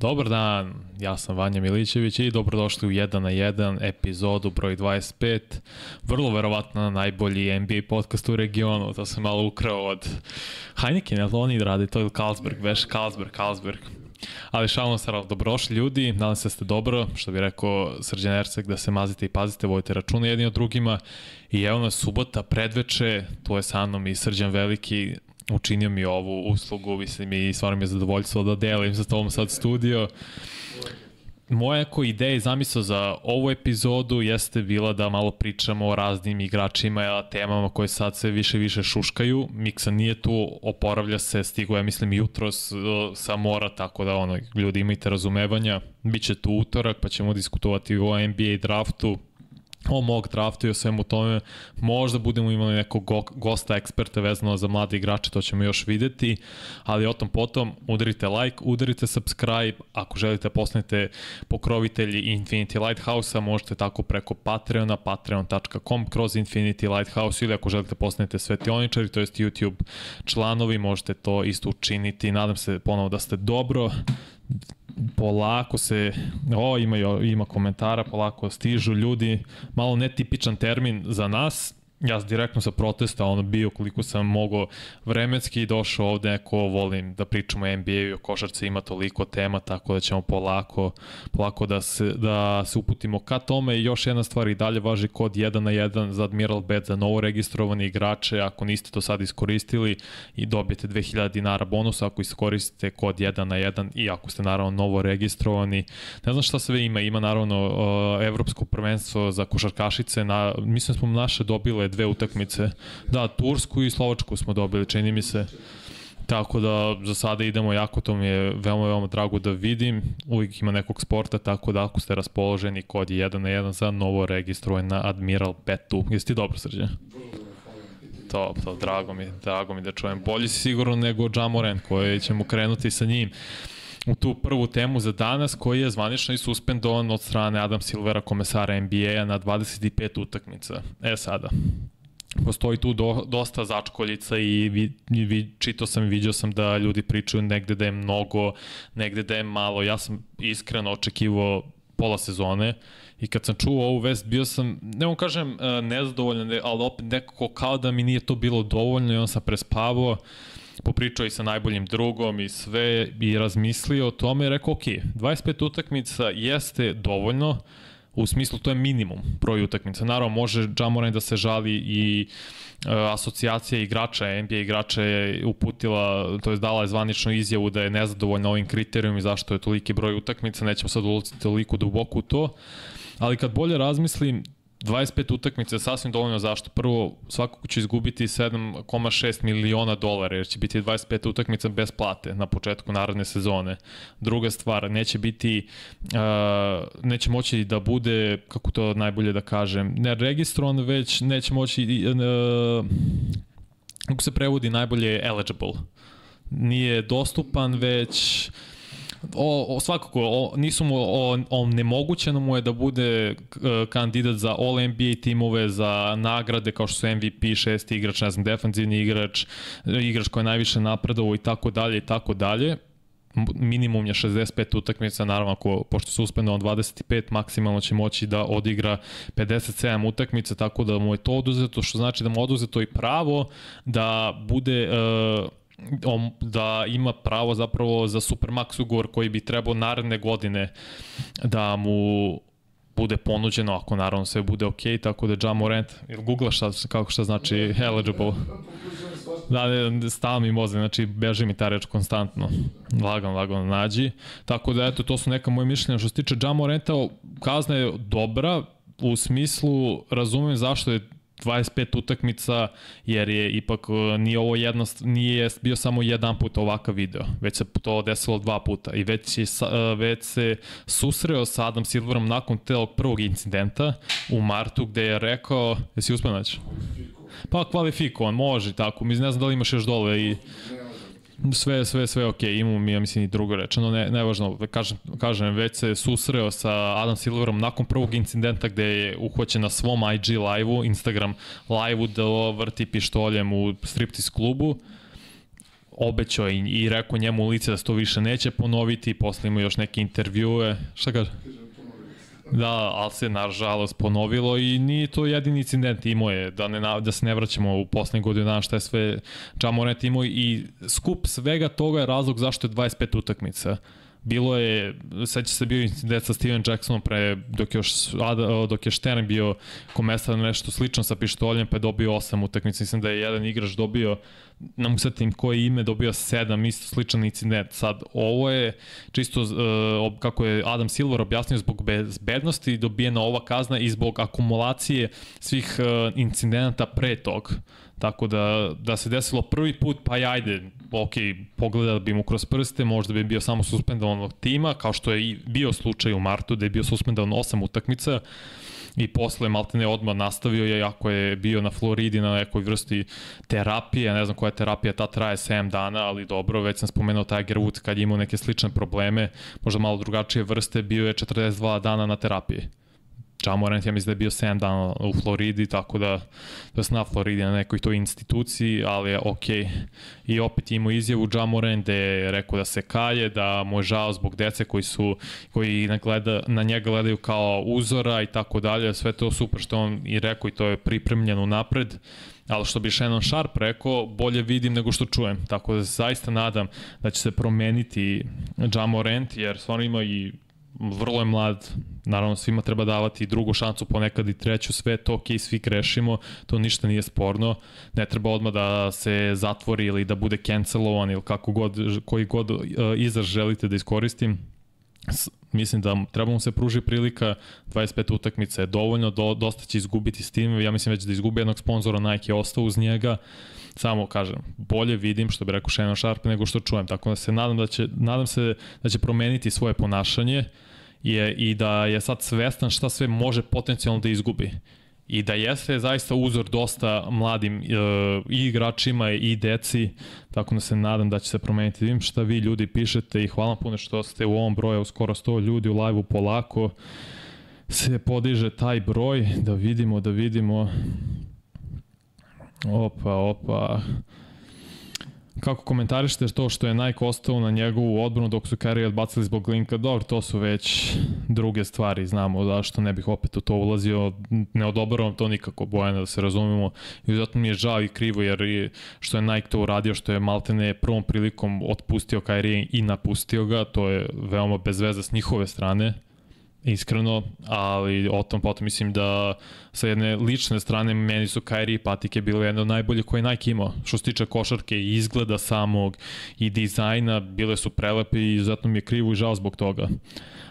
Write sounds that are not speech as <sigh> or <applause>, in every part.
Dobar dan, ja sam Vanja Milićević i dobrodošli u 1 na 1 epizodu broj 25. Vrlo verovatno najbolji NBA podcast u regionu, to sam malo ukrao od Heineken, ali oni radi, to je Carlsberg, veš, Carlsberg, Carlsberg. Ali šalno se, dobrošli ljudi, nadam se da ste dobro, što bi rekao Srđan Erceg, da se mazite i pazite, vojite račune jedni od drugima. I evo nas subota, predveče, to je sa mnom i Srđan Veliki, učinio mi ovu uslugu, mislim i stvarno mi je zadovoljstvo da delim sa tom sad studio. Moja ko ideja i zamisao za ovu epizodu jeste bila da malo pričamo o raznim igračima i temama koje sad se više više šuškaju. Miksa nije tu, oporavlja se, stigo ja mislim jutros uh, sa mora, tako da ono, ljudi imajte razumevanja. Biće tu utorak pa ćemo diskutovati o NBA draftu, o mog draftu i o svemu tome. Možda budemo imali nekog go, gosta eksperta vezano za mlade igrače, to ćemo još videti, ali o tom potom udarite like, udarite subscribe, ako želite da postanete pokrovitelji Infinity Lighthouse-a, možete tako preko Patreona, patreon.com kroz Infinity Lighthouse ili ako želite da postanete svetioničari, to jest YouTube članovi, možete to isto učiniti. Nadam se ponovo da ste dobro polako se, o, ima, ima komentara, polako stižu ljudi, malo netipičan termin za nas, ja direktno sa protesta ono bio koliko sam mogao vremenski došao ovde neko volim da pričamo o NBA i o košarci ima toliko tema tako da ćemo polako polako da se, da se uputimo ka tome. I još jedna stvar i dalje važi kod 1 na 1 za Admiral Bet za novo registrovane igrače. Ako niste to sad iskoristili i dobijete 2000 dinara bonusa ako iskoristite kod 1 na 1 i ako ste naravno novo registrovani ne znam šta sve ima. Ima naravno uh, evropsko prvenstvo za košarkašice. Na, mislim smo naše dobile dve utakmice. Da, Tursku i Slovačku smo dobili, čini mi se. Tako da za sada idemo jako, to mi je veoma, veoma drago da vidim. Uvijek ima nekog sporta, tako da ako ste raspoloženi, kod je 1 na 1 za novo registrovan na Admiral Petu. Jesi ti dobro, srđe? To, to, drago mi, drago mi da čujem. Bolji si sigurno nego Jamoren, koji ćemo krenuti sa njim u tu prvu temu za danas, koji je zvanično i suspendovan od strane Adam Silvera, komesara NBA-a na 25 utakmica. E sada, postoji tu do, dosta začkoljica i vi, vi, čito sam i vidio sam da ljudi pričaju negde da je mnogo, negde da je malo. Ja sam iskreno očekivao pola sezone i kad sam čuo ovu vest bio sam, ne vam kažem e, nezadovoljan, ali opet nekako kao da mi nije to bilo dovoljno i on sam prespavao popričao i sa najboljim drugom i sve i razmislio o tome i rekao ok, 25 utakmica jeste dovoljno, u smislu to je minimum broj utakmica. Naravno može Jamoran da se žali i uh, asocijacija igrača, NBA igrača je uputila, to je dala je zvaničnu izjavu da je nezadovoljna ovim kriterijom i zašto je toliki broj utakmica, nećemo sad ulaziti toliko duboko u to, ali kad bolje razmislim, 25 utakmica je sasvim dovoljno zašto. Prvo, svakako će izgubiti 7,6 miliona dolara, jer će biti 25 utakmica bez plate na početku narodne sezone. Druga stvar, neće biti, uh, neće moći da bude, kako to najbolje da kažem, ne registrovan, već neće moći, uh, kako se prevodi najbolje eligible. Nije dostupan, već o, o svakako, o, nisu mu, o, o nemogućeno mu je da bude uh, kandidat za All NBA timove, za nagrade kao što su MVP, šesti igrač, ne znam, defanzivni igrač, igrač koji je najviše napredovao i tako dalje i tako dalje. Minimum je 65 utakmica, naravno ako, pošto su uspendovan 25, maksimalno će moći da odigra 57 utakmica, tako da mu je to oduzeto, što znači da mu je oduzeto i pravo da bude uh, da ima pravo zapravo za Supermax ugovor koji bi trebao naredne godine da mu bude ponuđeno, ako naravno sve bude ok, tako da Ja Morant, ili googla šta, kako šta znači eligible? Da, ne, stava mi mozak, znači beži mi ta reč konstantno. Lagano, lagano nađi. Tako da, eto, to su neka moje mišljenja. Što se tiče Ja Moranta, kazna je dobra, u smislu razumem zašto je 25 utakmica, jer je ipak e, nije ovo jedno, nije bio samo jedan put ovakav video, već se to desilo dva puta i već, je, e, već se susreo sa Adam Silverom nakon tog prvog incidenta u martu gde je rekao, jesi uspio? Pa kvalifikovan, može tako, mi ne znam da li imaš još dole i sve, sve, sve ok, imamo mi, ja mislim, i drugo rečeno, ne, nevažno, kažem, kažem, već se susreo sa Adam Silverom nakon prvog incidenta gde je uhvaćen na svom IG live-u, Instagram live-u da vrti pištoljem u striptease klubu, obećao i, i rekao njemu u lice da se to više neće ponoviti, posle imao još neke intervjue. Šta kaže? Da, ali se nažalost ponovilo i nije to jedini incident imao je, da, ne, da se ne vraćamo u poslednje godine dana šta je sve Jamoret imao i skup svega toga je razlog zašto je 25 utakmica. Bilo je, će se bio incident sa Steven Jacksonom pre, dok je, još, dok je Štern bio komesar nešto slično sa pištoljem, pa je dobio 8 utakmica. Mislim da je jedan igrač dobio ne mogu tim koje ime, dobio 7, isto sličan incident. Sad, ovo je čisto, uh, kako je Adam Silver objasnio, zbog bezbednosti dobijena ova kazna i zbog akumulacije svih uh, incidenta pre tog. Tako da, da se desilo prvi put, pa ajde, ok, pogledali bi mu kroz prste, možda bi bio samo suspendovan od tima, kao što je i bio slučaj u martu, da je bio suspendovan 8 utakmica, i posle Maltene odmah nastavio je, ako je bio na Floridi na nekoj vrsti terapije, ne znam koja terapija, ta traje 7 dana, ali dobro, već sam spomenuo Tiger Woods kad je imao neke slične probleme, možda malo drugačije vrste, bio je 42 dana na terapiji. Jamorant, ja mislim da je bio 7 dana u Floridi, tako da, da je na Floridi na nekoj toj instituciji, ali je okej. Okay. I opet imao izjavu Jamorant da je rekao da se kaje, da mu je žao zbog dece koji su, koji na, gleda, na njega gledaju kao uzora i tako dalje, sve to super što on i rekao i to je pripremljeno napred ali što bi Shannon Sharp rekao, bolje vidim nego što čujem. Tako da zaista nadam da će se promeniti Jamorant, jer stvarno ima i vrlo je mlad, naravno svima treba davati drugu šancu, ponekad i treću, sve to ok, svi grešimo, to ništa nije sporno, ne treba odmah da se zatvori ili da bude cancelovan ili kako god, koji god uh, izraz želite da iskoristim, mislim da treba mu se pruži prilika, 25 utakmica je dovoljno, do, dosta će izgubiti s tim, ja mislim već da izgubi jednog sponzora, Nike je ostao uz njega, samo kažem, bolje vidim što bi rekao Shannon Sharp nego što čujem, tako da se nadam da će, nadam se da će promeniti svoje ponašanje je, i da je sad svestan šta sve može potencijalno da izgubi i da jeste zaista uzor dosta mladim e, i igračima i deci, tako da se nadam da će se promeniti. Vidim šta vi ljudi pišete i hvala puno što ste u ovom broju, skoro 100 ljudi u live-u polako se podiže taj broj, da vidimo, da vidimo. Opa, opa. Kako komentarište to što je Nike ostao na njegovu odbranu dok su Kyrie odbacili zbog linka? Dobro, to su već druge stvari, znamo zašto ne bih opet u to ulazio, ne odobravam to nikako Bojana da se razumemo. I zato mi je žao i krivo jer što je Nike to uradio, što je Maltene prvom prilikom otpustio Kyrie i napustio ga, to je veoma bez veze s njihove strane iskreno, ali o tom potom mislim da sa jedne lične strane meni su Kairi i Patike bile jedne od najbolje koje Nike imao. Što se tiče košarke i izgleda samog i dizajna, bile su prelepe i izuzetno mi je krivo i žao zbog toga.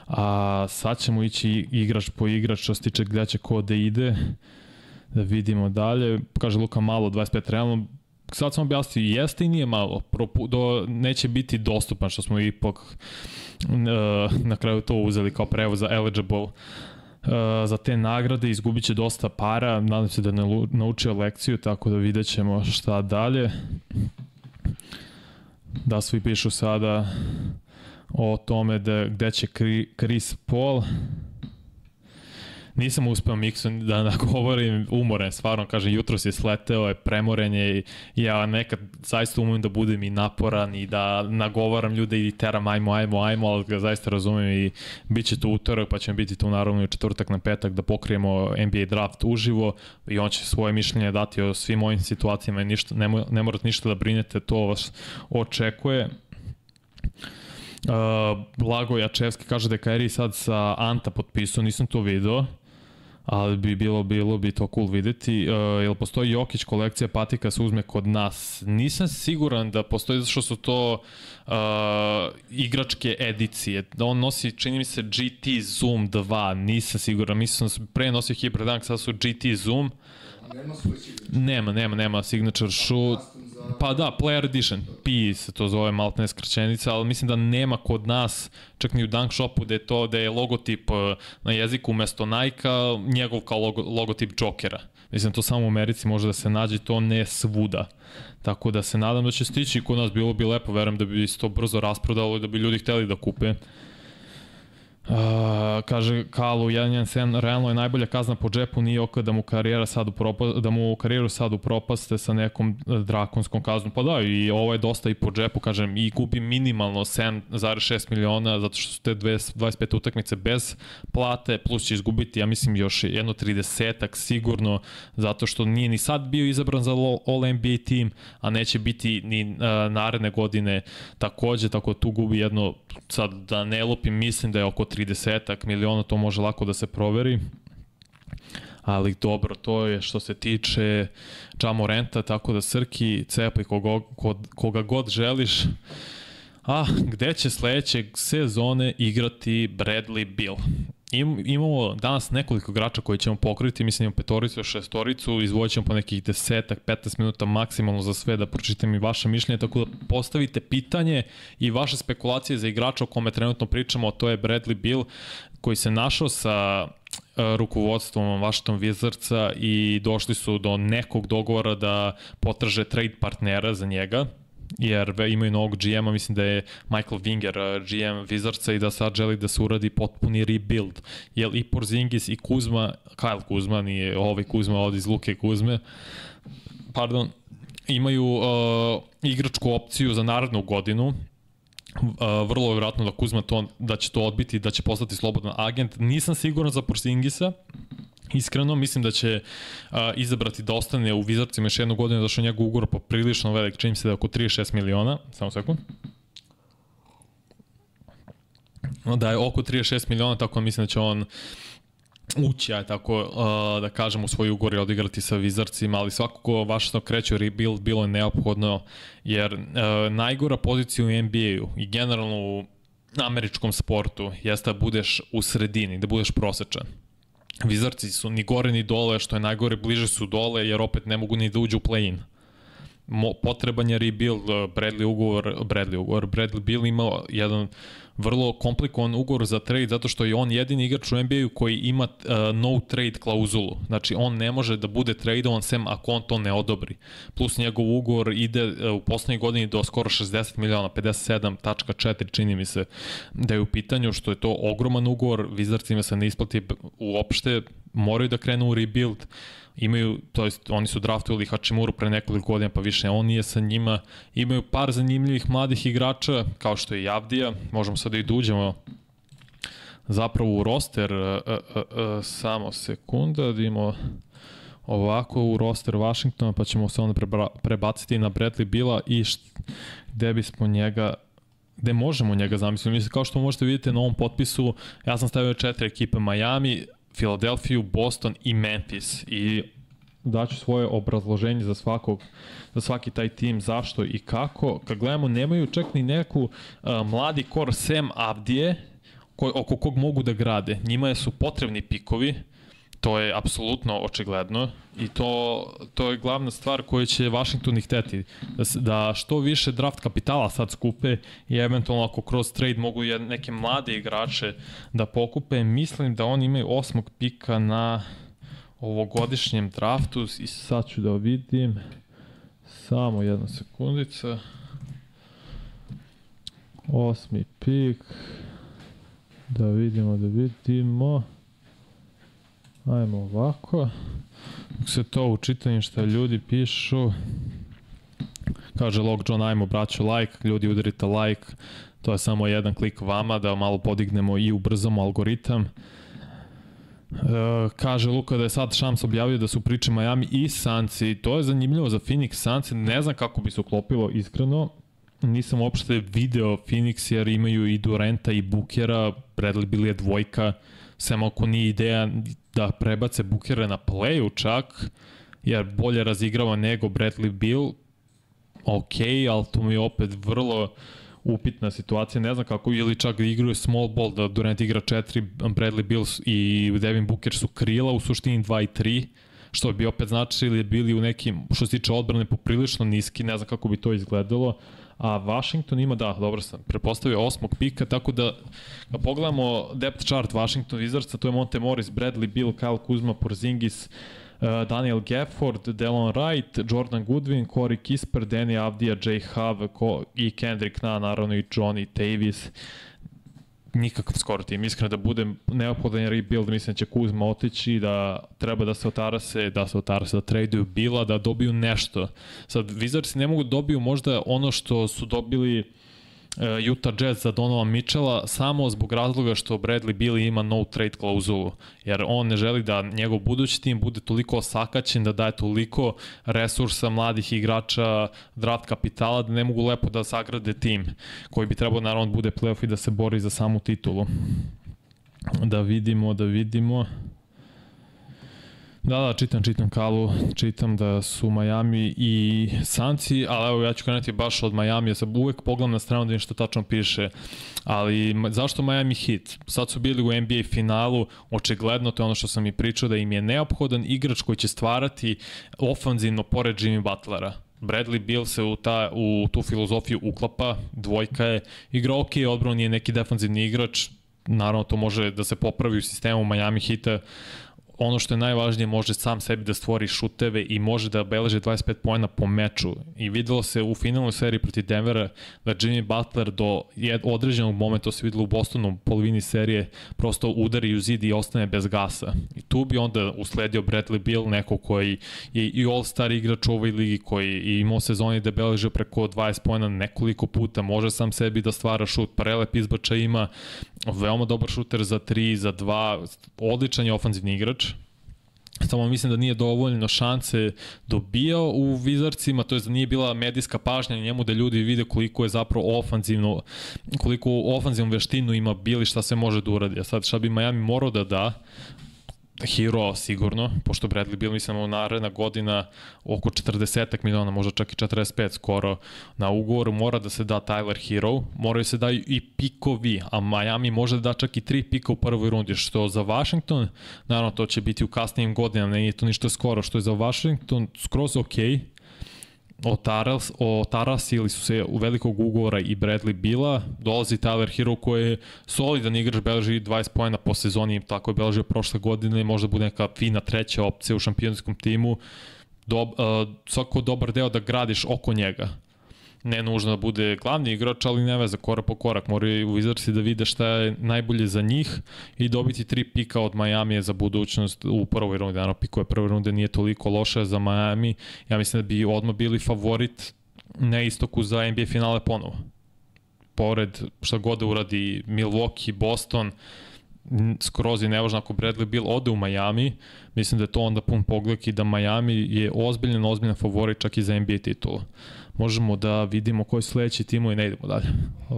A sad ćemo ići igrač po igrač što se tiče gde će ko da ide. Da vidimo dalje. Kaže Luka malo 25 realno sad sam objasnio, jeste i nije malo, Propu, do, neće biti dostupan, što smo ipak uh, na kraju to uzeli kao prevoz za eligible uh, za te nagrade, izgubit će dosta para, nadam se da ne naučio lekciju, tako da vidjet ćemo šta dalje. Da svi pišu sada o tome da gde će Chris Paul Nisam uspeo Mikson da nagovorim, umoren, stvarno, kažem, jutro si sleteo, je premorenje ja nekad zaista umem da budem i naporan i da nagovaram ljude i teram ajmo, ajmo, ajmo, ali ga zaista razumem i bit će tu utorak, pa ćemo biti tu naravno i četvrtak na petak da pokrijemo NBA draft uživo i on će svoje mišljenje dati o svim ovim situacijama i ništa, ne, ne morate ništa da brinete, to vas očekuje. Uh, Blago Jačevski kaže da je Kairi sad sa Anta potpisao, nisam to video ali bi bilo, bilo bi to cool videti. Uh, jel postoji Jokić kolekcija patika se uzme kod nas? Nisam siguran da postoji, zato što su to uh, igračke edicije. On nosi, čini mi se, GT Zoom 2, nisam siguran. Mislim da pre nosio Hyperdunk, sad su GT Zoom. Nema, nema, nema signature shoot. Pa da, Player Edition, P se to zove maltene skraćenica, ali mislim da nema kod nas, čak ni u Dunk Shopu, da je to, da je logotip eh, na jeziku umesto Nike-a, njegov kao logo, logotip Jokera. Mislim, to samo u Americi može da se nađe, to ne svuda. Tako da se nadam da će stići kod nas, bilo bi lepo, verujem da bi se to brzo rasprodalo i da bi ljudi hteli da kupe. Uh, kaže Kalu 1-1-7, realno je najbolja kazna po džepu, nije oko da mu karijera sad u propa, da mu karijeru sad upropaste sa nekom drakonskom kaznom. Pa da, i ovo je dosta i po džepu, kažem, i gubi minimalno 7,6 miliona, zato što su te 25 utakmice bez plate, plus će izgubiti, ja mislim, još jedno 30-ak sigurno, zato što nije ni sad bio izabran za All NBA team, a neće biti ni uh, naredne godine takođe, tako tu gubi jedno, sad da ne lupim, mislim da je oko 30 miliona, to može lako da se proveri ali dobro, to je što se tiče Džamo Renta, tako da Srki, cepaj koga, koga god želiš. A, gde će sledećeg sezone igrati Bradley Bill? Im, imamo danas nekoliko igrača koji ćemo pokriti, mislim imamo petoricu, šestoricu, izvojit ćemo po nekih desetak, 15 minuta maksimalno za sve da pročitam i vaše mišljenje, tako da postavite pitanje i vaše spekulacije za igrača o kome trenutno pričamo, to je Bradley Bill, koji se našao sa e, rukovodstvom Washington Wizardsa i došli su do nekog dogovora da potraže trade partnera za njega jer imaju novog GM-a, mislim da je Michael Winger GM Wizardsa i da sad želi da se uradi potpuni rebuild. Jer i Porzingis i Kuzma, Kyle Kuzma, nije ovaj Kuzma ovdje iz Luke Kuzme, pardon, imaju uh, igračku opciju za narednu godinu, uh, vrlo je vjerojatno da Kuzma to, da će to odbiti, da će postati slobodan agent. Nisam siguran za Porzingisa, Iskreno, mislim da će uh, izabrati da ostane u Vizarcima još jednu godinu, zašto njegov ugor poprilično velik, čini se da je oko 36 miliona, samo sekund. Da je oko 36 miliona, tako da mislim da će on ući, aj tako uh, da kažem, u svoj ugor i odigrati sa Vizarcima, ali svakako vaš kreće rebuild bilo je neophodno, jer uh, najgora pozicija u NBA-u i generalno u američkom sportu jeste da budeš u sredini, da budeš prosečan Vizarci su ni gore ni dole, što je najgore, bliže su dole, jer opet ne mogu ni da uđu u play-in. potreban je rebuild, Bradley ugovor, Bradley ugovor, Bradley Bill imao jedan vrlo komplikovan ugovor za trade zato što je on jedini igrač u NBA-u koji ima uh, no trade klauzulu. Znači on ne može da bude tradeovan sem ako on to ne odobri. Plus njegov ugovor ide uh, u poslednjoj godini do skoro 60 miliona, 57.4 čini mi se da je u pitanju što je to ogroman ugovor, Wizardsima se ne isplati uopšte, moraju da krenu u rebuild. Imaju, to jest oni su draftovali Hačimuru pre nekoliko godina, pa više on nije sa njima. Imaju par zanimljivih mladih igrača, kao što je Javdija, možemo sad da i duđemo zapravo u roster, uh, uh, uh, samo sekunda, da imamo ovako u roster Washingtona, pa ćemo se onda prebaciti na Bradley Bila i št, gde bismo njega gde možemo njega zamisliti. Mislim, kao što možete vidjeti na ovom potpisu, ja sam stavio četiri ekipe Miami, Filadelfiju, Boston i Memphis i daću svoje obrazloženje za svakog za svaki taj tim zašto i kako. Kad gledamo nemaju čak ni neku uh, mladi kor sem Avdije ko, oko kog mogu da grade. Njima su potrebni pikovi To je apsolutno očigledno i to, to je glavna stvar koju će Washington i hteti. Da, da što više draft kapitala sad skupe i eventualno ako kroz trade mogu neke mlade igrače da pokupe. Mislim da oni imaju osmog pika na ovogodišnjem draftu i sad ću da vidim. Samo jedna sekundica. Osmi pik. Da vidimo, da vidimo. Ajmo ovako. Dok se to učitam šta ljudi pišu. Kaže Log John, ajmo braću like, ljudi udarite like. To je samo jedan klik vama da malo podignemo i ubrzamo algoritam. E, kaže Luka da je sad Shams objavio da su priče Miami i Sanci. To je zanimljivo za Phoenix Sanci. Ne znam kako bi se uklopilo iskreno. Nisam uopšte video Phoenix jer imaju i Durenta i Bukera. Bradley bili je dvojka. Samo ako nije ideja da prebace Bukere na playu čak, jer bolje razigrava nego Bradley Bill, ok, ali to mi je opet vrlo upitna situacija, ne znam kako, ili čak da igraju small ball, da Durant igra 4, Bradley Bills i Devin Booker su krila, u suštini 2 i 3, što bi opet značili bili u nekim, što se tiče odbrane, poprilično niski, ne znam kako bi to izgledalo, a Washington ima, da, dobro sam, prepostavio osmog pika, tako da da pogledamo depth chart Washington Wizardsa, tu je Monte Morris, Bradley Bill, Kyle Kuzma, Porzingis, Daniel Gafford, Delon Wright, Jordan Goodwin, Corey Kisper, Danny Avdija, Jay Hove i Kendrick Na, naravno i Johnny Davis. nikakav skoro tim. Iskreno da budem neophodan rebuild, mislim da će Kuzma otići, da treba da se otarase, da se otarase, da traduju bila, da dobiju nešto. Sad, Wizards ne mogu da dobiju možda ono što su dobili Utah Jazz za Donovan Mitchella samo zbog razloga što Bradley Billy ima no trade klauzulu, jer on ne želi da njegov budući tim bude toliko osakaćen, da daje toliko resursa mladih igrača, draft kapitala, da ne mogu lepo da sagrade tim koji bi trebao naravno da bude playoff i da se bori za samu titulu. Da vidimo, da vidimo. Da, da, čitam, čitam Kalu, čitam da su Miami i Sanci, ali evo ja ću krenuti baš od Miami, ja sam uvek pogledam na stranu da nešto tačno piše, ali zašto Miami Heat? Sad su bili u NBA finalu, očigledno to je ono što sam i pričao, da im je neophodan igrač koji će stvarati ofanzivno pored Jimmy Butlera. Bradley Bill se u, ta, u tu filozofiju uklapa, dvojka je, igra ok, odbrano nije neki defanzivni igrač, naravno to može da se popravi u sistemu Miami Hita, ono što je najvažnije, može sam sebi da stvori šuteve i može da beleže 25 pojena po meču. I videlo se u finalnoj seriji protiv Denvera da Jimmy Butler do određenog momenta, to se videlo u Bostonu, polovini serije, prosto udari u zid i ostane bez gasa. I tu bi onda usledio Bradley Bill, neko koji je i all-star igrač u ovoj ligi, koji je imao sezoni da beleže preko 20 pojena nekoliko puta, može sam sebi da stvara šut, prelep izbača ima, veoma dobar šuter za 3, za 2, odličan je ofanzivni igrač, samo mislim da nije dovoljno šanse dobijao u Vizarcima, to je da nije bila medijska pažnja njemu da ljudi vide koliko je zapravo ofanzivno, koliko ofanzivnu veštinu ima bili šta se može da uradi. A sad šta bi Miami morao da da, Hero sigurno, pošto Bradley Bill mislim u naredna godina oko 40 miliona, možda čak i 45 skoro na ugovoru, mora da se da Tyler Hero, moraju se daju i pikovi, a Miami može da da čak i tri pika u prvoj rundi, što za Washington, naravno to će biti u kasnijim godinama, nije to ništa skoro, što je za Washington skroz okej, okay, Taras, Tarasili su se u velikog ugovora i Bradley Bila, dolazi Tyler Hero koji je solidan igrač, beleži 20 pojena po sezoni, tako je beležio prošle godine, možda bude neka fina treća opcija u šampionskom timu, Dob, uh, svako dobar deo da gradiš oko njega ne nužno da bude glavni igrač, ali ne veze, korak po korak. Moraju u Wizardsi da vide šta je najbolje za njih i dobiti tri pika od Miami za budućnost u prvoj rundi. Naravno, pikove prve runde nije toliko loše za Miami. Ja mislim da bi odmah bili favorit na istoku za NBA finale ponovo. Pored šta god da uradi Milwaukee, Boston, skroz je nevažno ako Bradley Bill ode u Miami, mislim da je to onda pun pogled i da Miami je ozbiljan, ozbiljan favorit čak i za NBA titulu možemo da vidimo koji su sledeći timo i ne idemo dalje.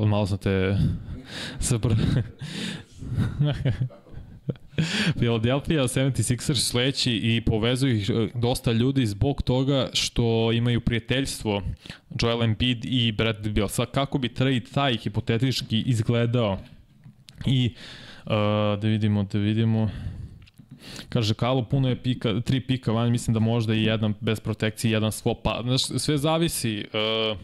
Malo sam te. <laughs> <laughs> Philadelphia 76ers sledeći i povezuju ih e, dosta ljudi zbog toga što imaju prijateljstvo Joel Embiid i Bradley Beal. Sad kako bi trade taj hipotetički izgledao i uh, da vidimo, da vidimo Kaže, Kalo, puno je pika, tri pika van, mislim da možda i jedan bez protekcije, jedan swap. Pa, znaš, sve zavisi. Uh,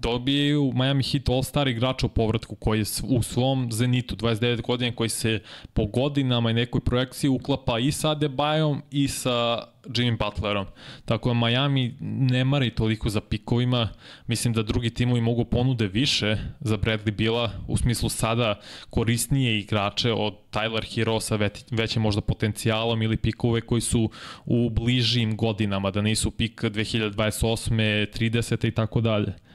dobijaju Miami Heat All-Star igrača u povratku koji je u svom zenitu, 29 godina, koji se po godinama i nekoj projekciji uklapa i sa Adebayom i sa Jimmy Butlerom. Tako da Miami ne mari toliko za pikovima. Mislim da drugi timovi mogu ponude više za Bradley Bila, u smislu sada korisnije igrače od Tyler Hero sa većim možda potencijalom ili pikove koji su u bližim godinama, da nisu pik 2028. 30. i tako dalje.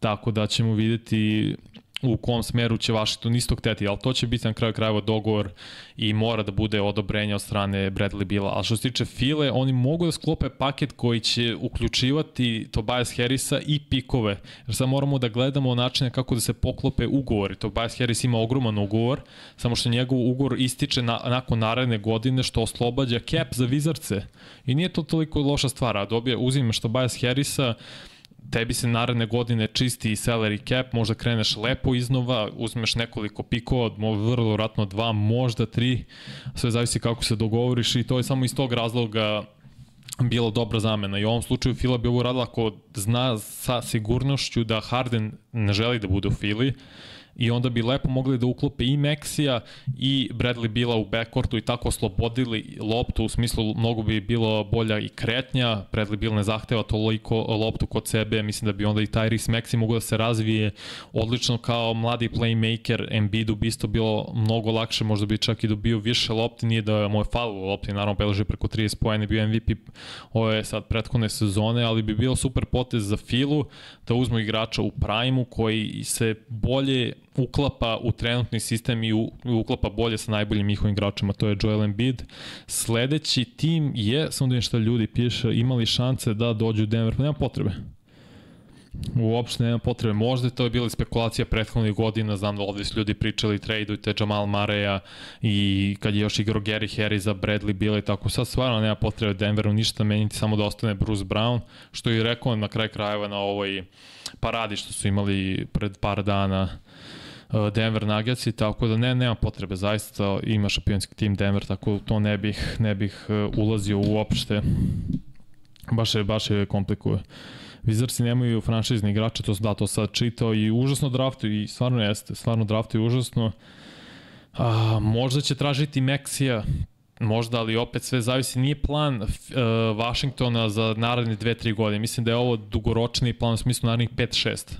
Tako da ćemo videti u kom smeru će Washington isto hteti, ali to će biti na kraju krajeva dogovor i mora da bude odobrenje od strane Bradley Bila. A što se tiče File, oni mogu da sklope paket koji će uključivati Tobias Harrisa i pikove, jer sad moramo da gledamo načine kako da se poklope ugovori. Tobias Harris ima ogroman ugovor, samo što njegov ugovor ističe na, nakon naredne godine, što oslobađa cap za vizarce. I nije to toliko loša stvar, a dobije, uzimaš Tobias Harrisa, tebi se naredne godine čisti i salary cap, možda kreneš lepo iznova, uzmeš nekoliko pikova, vrlo vratno dva, možda tri, sve zavisi kako se dogovoriš i to je samo iz tog razloga bilo dobra zamena. I u ovom slučaju Fila bi ovo radila ako zna sa sigurnošću da Harden ne želi da bude u Fili, i onda bi lepo mogli da uklope i Meksija i Bradley Bila u backcourtu i tako oslobodili loptu, u smislu mnogo bi bilo bolja i kretnja, Bradley Bill ne zahteva toliko loptu kod sebe, mislim da bi onda i Tyrese Maxi mogu da se razvije odlično kao mladi playmaker, Embiidu bi isto bilo mnogo lakše, možda bi čak i dobio više lopti, nije da mu je falo lopti, naravno beleži preko 30 pojene, bio MVP ove sad prethodne sezone, ali bi bilo super potez za Filu da uzmu igrača u prime koji se bolje uklapa u trenutni sistem i u, uklapa bolje sa najboljim njihovim igračima, to je Joel Embiid. Sledeći tim je, samo da šta ljudi piše, imali šanse da dođu u Denver, pa nema potrebe. Uopšte nema potrebe. Možda to je bila spekulacija prethodnih godina, znam da ovde su ljudi pričali tradujte Jamal Mareja i kad je još igrao Gary Harris za Bradley Bill i tako. Sad stvarno nema potrebe Denveru ništa meniti, samo da ostane Bruce Brown, što je rekao na kraj krajeva na ovoj paradi što su imali pred par dana Denver Nuggets i tako da ne, nema potrebe, zaista ima šampionski tim Denver, tako to ne bih, ne bih uh, ulazio uopšte. Baš je, baš je komplikuje. Wizardsi nemaju franšizni igrače, to da, to sad čitao i užasno draftuju i stvarno jeste, stvarno draftuju užasno. A, možda će tražiti Meksija, možda, ali opet sve zavisi. Nije plan uh, Washingtona za naredne 2-3 godine. Mislim da je ovo dugoročni plan u smislu narednih 5-6.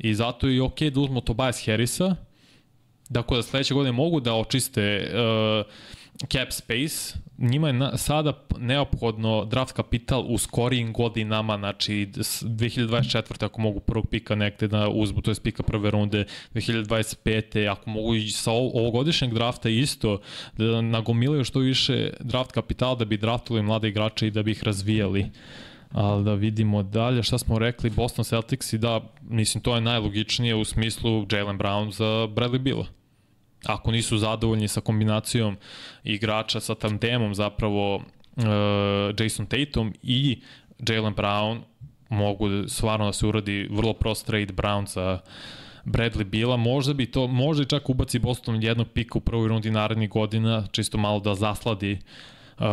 I zato je ok da uzmo Tobias Harrisa, dakle da sledeće godine mogu da očiste uh, cap space, njima je na, sada neophodno draft kapital u skorijim godinama, znači 2024. ako mogu prvog pika nekde da uzmu, to je pika prve runde, 2025. ako mogu i sa ovogodišnjeg drafta isto da nagomilaju što više draft kapital da bi draftovali mlade igrače i da bi ih razvijali. Ali da vidimo dalje, šta smo rekli, Boston Celtics i da, mislim, to je najlogičnije u smislu Jalen Brown za Bradley Bila ako nisu zadovoljni sa kombinacijom igrača sa tandemom zapravo uh, Jason Tatum i Jalen Brown mogu stvarno da se uradi vrlo prost trade Brown za Bradley Bila, možda bi to, možda i čak ubaci Boston jednog pika u prvoj rundi narednih godina, čisto malo da zasladi uh,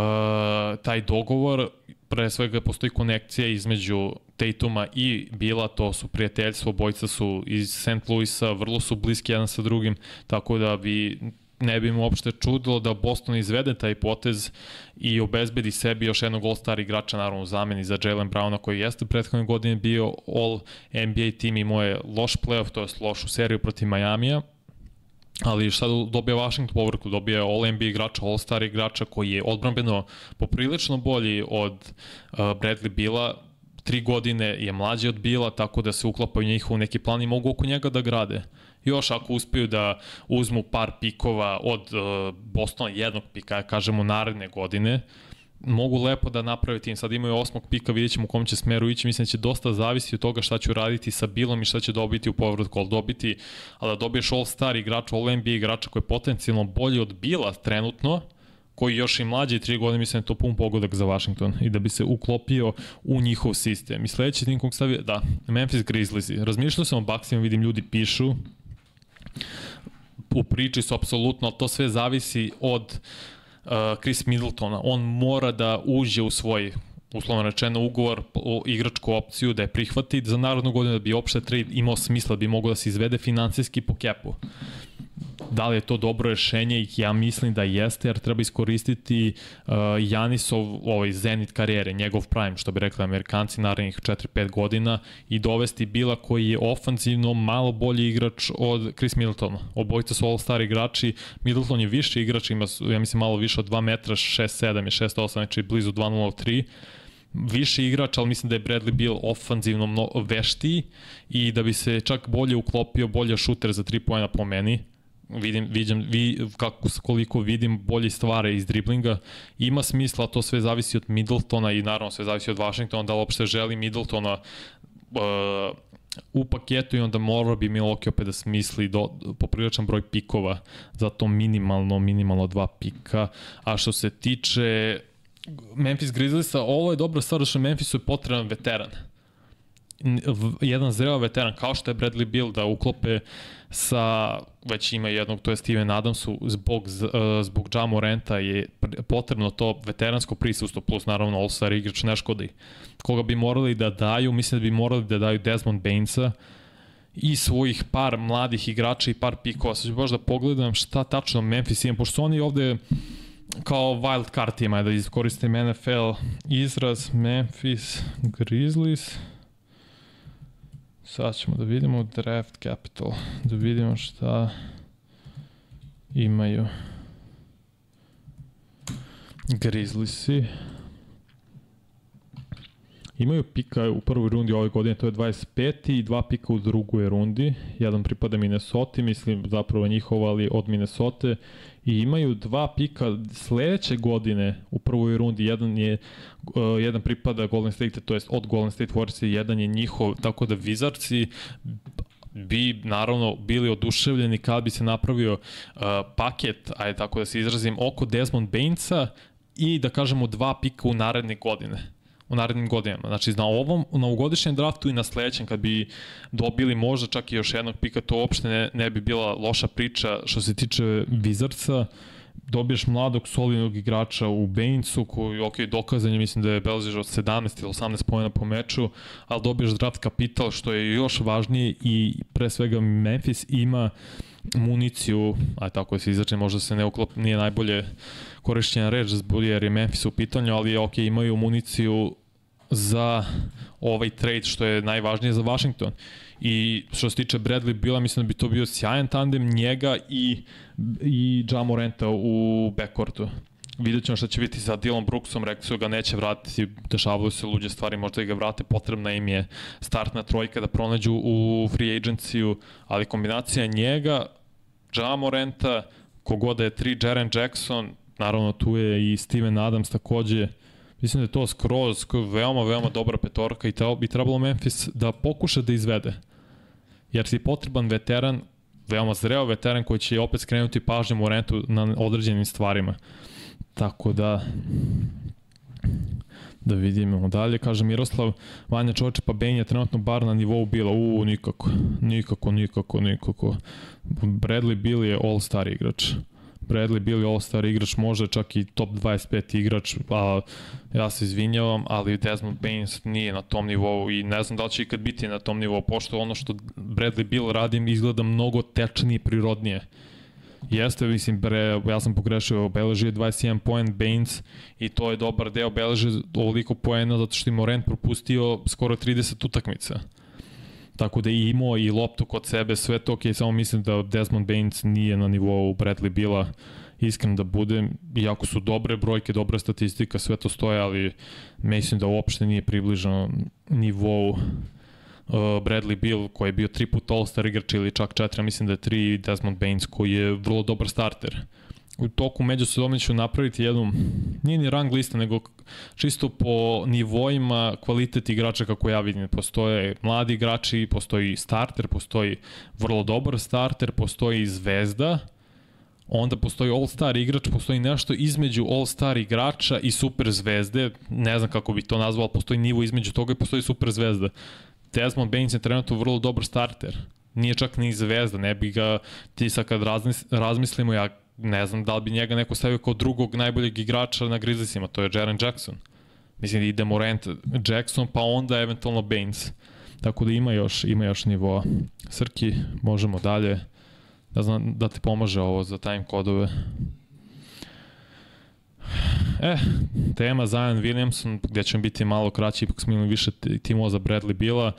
taj dogovor pre svega postoji konekcija između Tatuma i Bila, to su prijateljstvo, bojca su iz St. Louisa, vrlo su bliski jedan sa drugim, tako da bi ne bi mu uopšte čudilo da Boston izvede taj potez i obezbedi sebi još jednog All-Star igrača, naravno u zameni za Jalen Browna koji jeste prethodne godine bio All-NBA tim i moje loš playoff, to je lošu seriju protiv Majamija, ali šta dobija Washington povrku, dobija All-NBA igrača, All-Star igrača koji je odbranbeno poprilično bolji od uh, Bradley Bila, tri godine je mlađi od Bila, tako da se uklapaju njihov neki plan i mogu oko njega da grade. Još ako uspeju da uzmu par pikova od uh, Bostona, jednog pika, kažemo naredne godine, uh, mogu lepo da naprave tim. Sad imaju osmog pika, vidjet ćemo u kom će smeru ići. Mislim da će dosta zavisiti od toga šta ću raditi sa Bilom i šta će dobiti u povratku. Ali dobiti, ali da dobiješ all-star igrača, all-NBA igrača koji je potencijalno bolji od Bila trenutno, koji još i mlađi tri godine, mislim da je to pun pogodak za Washington i da bi se uklopio u njihov sistem. I sledeći tim kog stavio, da, Memphis Grizzlies. Razmišljao sam o Bucksima, vidim ljudi pišu, u priči su apsolutno, to sve zavisi od uh, uh, Chris Middletona, on mora da uđe u svoj uslovno rečeno ugovor o igračku opciju da je prihvati za narodnu godinu da bi opšte trade imao smisla, da bi mogao da se izvede finansijski po kepu. Da li je to dobro rešenje? Ja mislim da jeste, jer treba iskoristiti uh, Janisov ovaj zenit karijere, njegov prime, što bi rekli Amerikanci, narednih 4-5 godina i dovesti Bila koji je ofanzivno malo bolji igrač od Chris Middletona. Obojica su all-star igrači, Middleton je više igrač, ima, ja mislim, malo više od 2 metra, 6-7 je 6-8, znači blizu 2-0-3 više igrač, ali mislim da je Bradley Bill ofanzivno veštiji i da bi se čak bolje uklopio, bolje šuter za 3 pojena po meni vidim, vidim, vi, kako, koliko vidim bolje stvari iz driblinga, ima smisla, to sve zavisi od Middletona i naravno sve zavisi od Washingtona, da li uopšte želi Middletona uh, u paketu i onda mora bi Milwaukee opet da smisli do, popriličan broj pikova, zato minimalno, minimalno dva pika, a što se tiče Memphis Grizzliesa, ovo je dobra stvar, što Memphisu je potreban veteran jedan zreo veteran kao što je Bradley Bill da uklope sa već ima jednog, to je Steven Adamsu, zbog, uh, zbog Ja Morenta je potrebno to veteransko prisustvo, plus naravno All-Star igrač ne škodi. Koga bi morali da daju, mislim da bi morali da daju Desmond Bainsa, i svojih par mladih igrača i par pikova. Sad ću baš da pogledam šta tačno Memphis ima, pošto oni ovde kao wild card ima, da iskoristim NFL izraz Memphis Grizzlies. Sad ćemo da vidimo draft capital, da vidimo šta imaju Grizzliesi. Imaju pika u prvoj rundi ove godine, to je 25. i dva pika u drugoj rundi. Jedan pripada Minnesota, mislim zapravo njihova, ali od Minnesota. I imaju dva pika sledeće godine u prvoj rundi. Jedan je uh, jedan pripada Golden State, to jest od Golden State Warriors, jedan je njihov, tako da Vizarci bi naravno bili oduševljeni kad bi se napravio uh, paket, ajde tako da se izrazim, oko Desmond Bainsa i da kažemo dva pika u naredne godine u narednim godinama. Znači, na ovom, na ugodišnjem draftu i na sledećem, kad bi dobili možda čak i još jednog pika, to uopšte ne, ne bi bila loša priča što se tiče Vizarca. Dobiješ mladog, solidnog igrača u Bainsu, koji, ok, dokazan je, mislim da je beležiš od 17 ili 18 pojena po meču, ali dobiješ draft kapital, što je još važnije i pre svega Memphis ima municiju, aj tako da se izrače, možda se ne uklop, nije najbolje korišćena reč jer je Memphis u pitanju, ali ok, imaju municiju za ovaj trade što je najvažnije za Washington. I što se tiče Bradley Bila, mislim da bi to bio sjajan tandem njega i, i Jamorenta u backcourtu. Vidjet ćemo šta će biti sa Dylan Brooksom, rekli su ga neće vratiti, dešavaju se luđe stvari, možda ga vrate, potrebna im je startna trojka da pronađu u free agenciju, ali kombinacija njega, Jamorenta, kogoda je 3 Jaren Jackson, Naravno, tu je i Steven Adams takođe. Mislim da je to skroz veoma, veoma dobra petorka i treba, bi trebalo Memphis da pokuša da izvede. Jer si potreban veteran, veoma zreo veteran koji će opet skrenuti pažnju Morentu na određenim stvarima. Tako da da vidimo dalje. Kaže Miroslav, Vanja Čoče, pa Ben je trenutno bar na nivou bila. U, nikako, nikako, nikako, nikako. Bradley Bill je all-star igrač. Bradley bili All-Star igrač, možda čak i top 25 igrač, a ja se izvinjavam, ali Desmond Baines nije na tom nivou i ne znam da li će ikad biti na tom nivou, pošto ono što Bradley Bill radim izgleda mnogo tečnije i prirodnije. Jeste, mislim, bre, ja sam pogrešio, obeležio 21 poen Baines i to je dobar deo, obeležio ovoliko poena zato što je Morent propustio skoro 30 utakmica. Tako da i imao i loptu kod sebe, sve to ok, samo mislim da Desmond Baines nije na nivou Bradley Bila, iskren da budem, iako su dobre brojke, dobra statistika, sve to stoje, ali mislim da uopšte nije približano nivou uh, Bradley Bill koji je bio tri puta All-Star igrač ili čak četiri, mislim da je tri Desmond Baines koji je vrlo dobar starter. Uh, u toku međusobno ću napraviti jednu, nije ni rang lista, nego čisto po nivoima kvalitet igrača kako ja vidim. Postoje mladi igrači, postoji starter, postoji vrlo dobar starter, postoji zvezda, onda postoji all-star igrač, postoji nešto između all-star igrača i super zvezde, ne znam kako bi to nazvao, postoji nivo između toga i postoji super zvezda. Desmond Baines je trenutno vrlo dobar starter, nije čak ni zvezda, ne bi ga, ti sad kad razmislimo, ja ne znam da li bi njega neko stavio kao drugog najboljeg igrača na Grizzliesima, to je Jaren Jackson. Mislim da ide Morant, Jackson, pa onda eventualno Baines. Tako da ima još, ima još nivoa. Srki, možemo dalje. Da, znam, da ti pomaže ovo za time kodove. E, tema Zion Williamson, gde ćemo biti malo kraći, ipak smo imali više timova za Bradley Bila.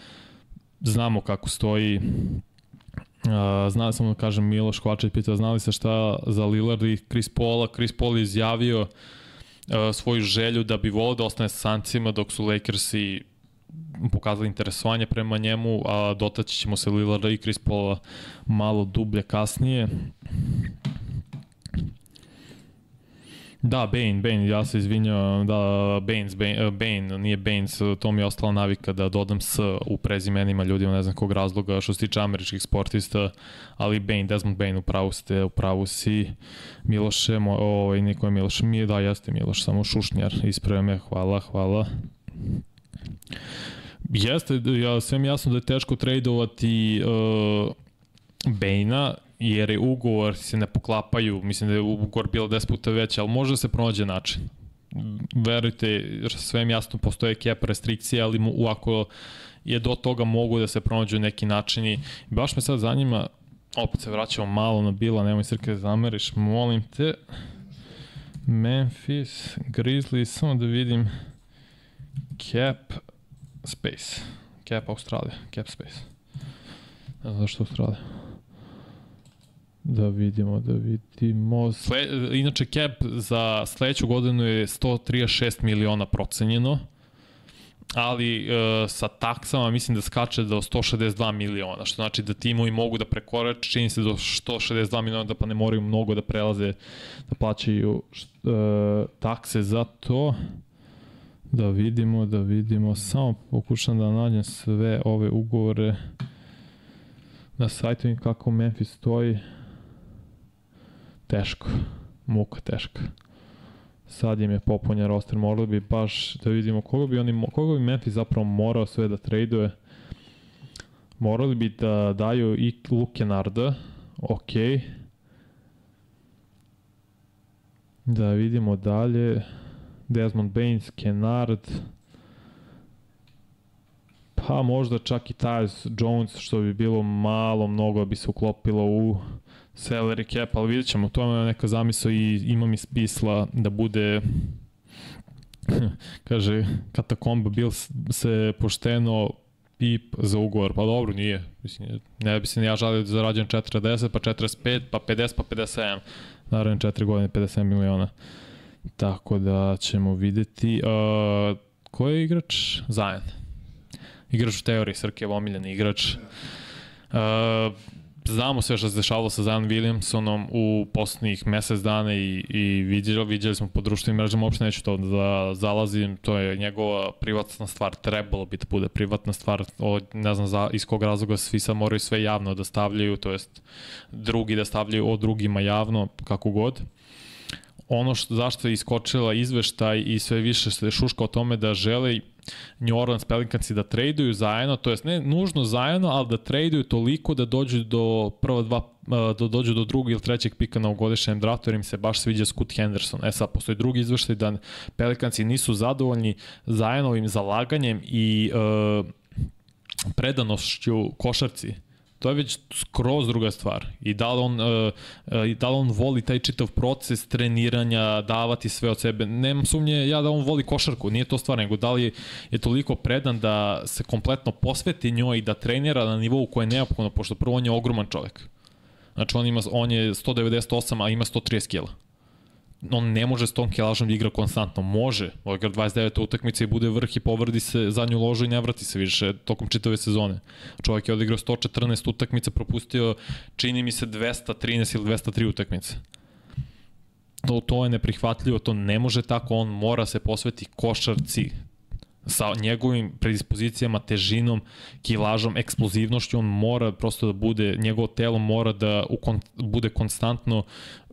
Znamo kako stoji Uh, znao sam da kažem Miloš Kovačević pitao znali se šta za Lillard i Chris Paula. Chris Paul je izjavio uh, svoju želju da bi volio da ostane sa Sancima dok su Lakersi pokazali interesovanje prema njemu, a dotaći ćemo se Lillarda i Chris Paula malo dublje kasnije. Da, Bane, Bane, ja se izvinjam, da, Baines, Bane, Bane, nije Baines, to mi je ostala navika da dodam S u prezimenima ljudima, ne znam kog razloga, što se tiče američkih sportista, ali Bane, Desmond Bane, upravo ste, upravo si, Miloše, mo, ovaj, niko je Miloš, mi, da, jeste Miloš, samo Šušnjar, ispravio me, hvala, hvala. Jeste, ja, sve mi jasno da je teško tradovati uh, Bane-a, jer je ugovor se ne poklapaju, mislim da je ugovor bilo 10 puta veći, ali može da se pronađe način. Verujte, sve mi jasno postoje cap restrikcije, ali mu, ako je do toga mogu da se pronađu neki načini. Baš me sad zanima, opet se vraćamo malo na Bila, nemoj srke da zameriš, molim te. Memphis, Grizzlies, samo da vidim Cap Space. Cap Australija, Cap Space. Ne znam zašto Australija. Da vidimo, da vidimo. Sle, inače, cap za sledeću godinu je 136 miliona procenjeno, ali e, sa taksama mislim da skače do 162 miliona, što znači da timovi mogu da prekorače, čini se do 162 miliona, da pa ne moraju mnogo da prelaze, da plaćaju e, takse za to. Da vidimo, da vidimo, samo pokušam da nađem sve ove ugovore na sajtu i kako Memphis stoji. Teško, muka teška. Sad im je popunja roster, morali bi baš da vidimo koga bi oni, koga bi Memphis zapravo morao sve da traduje. Morali bi da daju i Luke Narda, ok. Da vidimo dalje. Desmond Baines, Kennard, pa možda čak i Tyus Jones, što bi bilo malo, mnogo bi se uklopilo u salary cap, ali vidjet ćemo, to je neka zamisla i ima mi spisla da bude <laughs> kaže, katakomba bil se pošteno pip za ugovor, pa dobro, nije. Mislim, ne bi se ja žalio da zarađujem 40, pa 45, pa 50, pa 57. Naravno, 4 godine, 57 miliona. Tako da ćemo videti. Uh, ko je igrač? Zajan. Igrač u teoriji, Srke je omiljeni igrač. Uh, znamo sve što se dešavalo sa Zion Williamsonom u poslednjih mesec dana i, i vidjeli, vidjeli smo po društvenim mrežama, uopšte neću to da zalazim, to je njegova privatna stvar, trebalo bi da bude privatna stvar, o, ne znam za, iz kog razloga svi sad moraju sve javno da stavljaju, to jest drugi da stavljaju o drugima javno, kako god ono što, zašto je iskočila izveštaj i sve više se šuška o tome da žele New Orleans Pelicansi da traduju zajedno, to jest ne nužno zajedno, ali da traduju toliko da dođu do prva dva da dođu do drugog ili trećeg pika na ugodišnjem draftu, jer im se baš sviđa Scoot Henderson. E sad, postoji drugi izveštaj da Pelicansi nisu zadovoljni zajednovim zalaganjem i uh, predanošću košarci to je već skroz druga stvar. I da li on, uh, uh, da li on voli taj čitav proces treniranja, davati sve od sebe. Nemam sumnje ja da on voli košarku, nije to stvar, nego da li je toliko predan da se kompletno posveti njoj i da trenira na nivou koje je neophodno, pošto prvo on je ogroman čovek. Znači on, ima, on je 198, a ima 130 kila on ne može s tom kilažom da igra konstantno. Može, igra 29 utakmice i bude vrh i povrdi se zadnju ložu i ne vrati se više tokom čitave sezone. Čovjek je odigrao 114 utakmica, propustio čini mi se 213 ili 203 utakmice. To, to je neprihvatljivo, to ne može tako, on mora se posveti košarci, sa njegovim predispozicijama, težinom, kilažom, eksplozivnošću, on mora prosto da bude, njegovo telo mora da u kon, bude konstantno,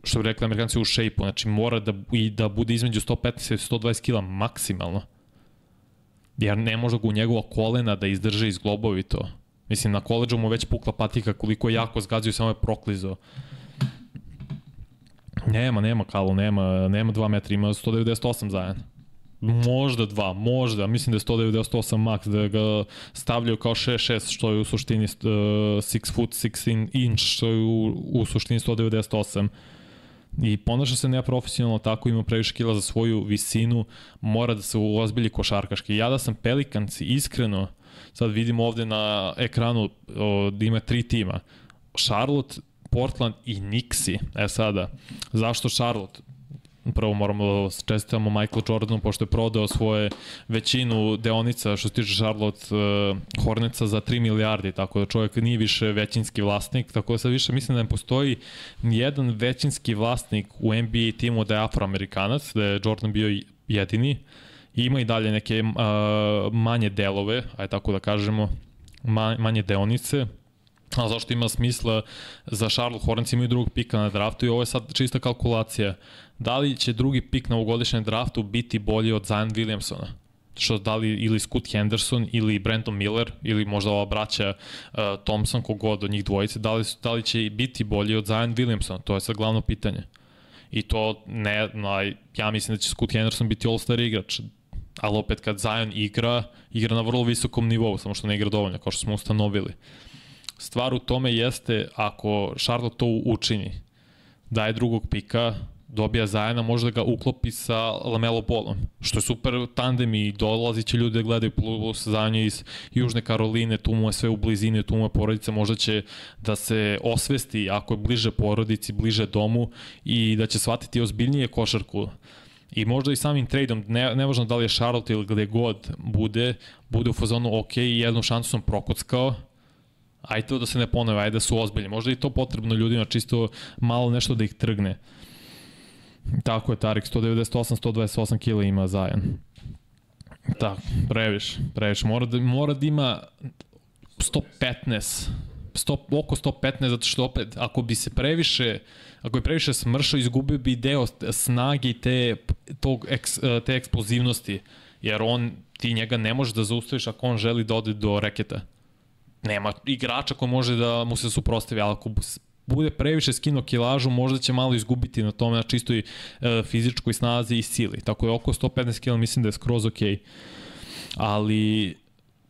što bi rekli amerikanci, u šejpu, znači mora da, i da bude između 115 i 120 kila maksimalno. Jer ne može ga u njegova kolena da izdrže iz globovi to. Mislim, na koleđu mu već pukla patika koliko je jako zgazio samo je proklizo. Nema, nema Kalu, nema, nema 2 metra, ima 198 zajedno. Možda dva, možda, mislim da je 198 max, da ga stavljaju kao 6-6, što je u suštini uh, 6 foot 6 inch, što je u, u suštini 198 i ponaša se neprofesionalno tako, ima previše kila za svoju visinu, mora da se uozbilji košarkaški. Ja da sam Pelikanci, iskreno, sad vidimo ovde na ekranu o, da ima tri tima, Charlotte, Portland i Nixi. E sada, zašto Charlotte? Prvo moramo da čestitamo Michael Jordanu pošto je prodao svoje većinu deonica što se tiče Charlotte uh, Horneca za 3 milijardi, tako da čovjek nije više većinski vlasnik, tako da sad više mislim da ne postoji jedan većinski vlasnik u NBA timu da je afroamerikanac, da je Jordan bio jedini, ima i dalje neke uh, manje delove, aj tako da kažemo, manje deonice, A zašto ima smisla za Charlotte Hornets imaju drugog pika na draftu i ovo je sad čista kalkulacija. Da li će drugi pik na ugodišnjem draftu biti bolji od Zion Williamsona? što da li ili Scott Henderson ili Brandon Miller ili možda ova braća uh, Thompson kogod od njih dvojice, da li, da li će biti bolji od Zion Williamsona? To je sad glavno pitanje. I to ne, na, ja mislim da će Scott Henderson biti all-star igrač. Ali opet kad Zion igra, igra na vrlo visokom nivou, samo što ne igra dovoljno, kao što smo ustanovili. Stvar u tome jeste, ako Charlotte to učini, daje drugog pika, dobija Zajana, može da ga uklopi sa Lamelo Bolom, što je super tandem i dolazi će ljudi da gledaju plus Zajanja iz Južne Karoline, tu mu je sve u blizini, tu mu je porodica, možda će da se osvesti ako je bliže porodici, bliže domu i da će shvatiti ozbiljnije košarku I možda i samim tradeom, ne, nevažno da li je Charlotte ili gde god bude, bude u fazonu ok, jednu šansu sam prokockao, ajde to da se ne ponove, ajde da su ozbiljni. Možda i to potrebno ljudima, čisto malo nešto da ih trgne. Tako je, Tarik, 198, 128 kila ima Zajan. Tako, previše, previše. Mora da, mora da ima 115, 100, oko 115, zato što opet, ako bi se previše, ako je previše smršao, izgubio bi deo snage i te, tog, eks, te eksplozivnosti, jer on, ti njega ne možeš da zaustaviš ako on želi da ode do reketa. Nema igrača ko može da mu se suprostavi, ali ako bude previše skino kilažu, možda će malo izgubiti na tome, na čistoj e, fizičkoj snazi i sili. Tako je oko 115 kg mislim da je skroz ok. Ali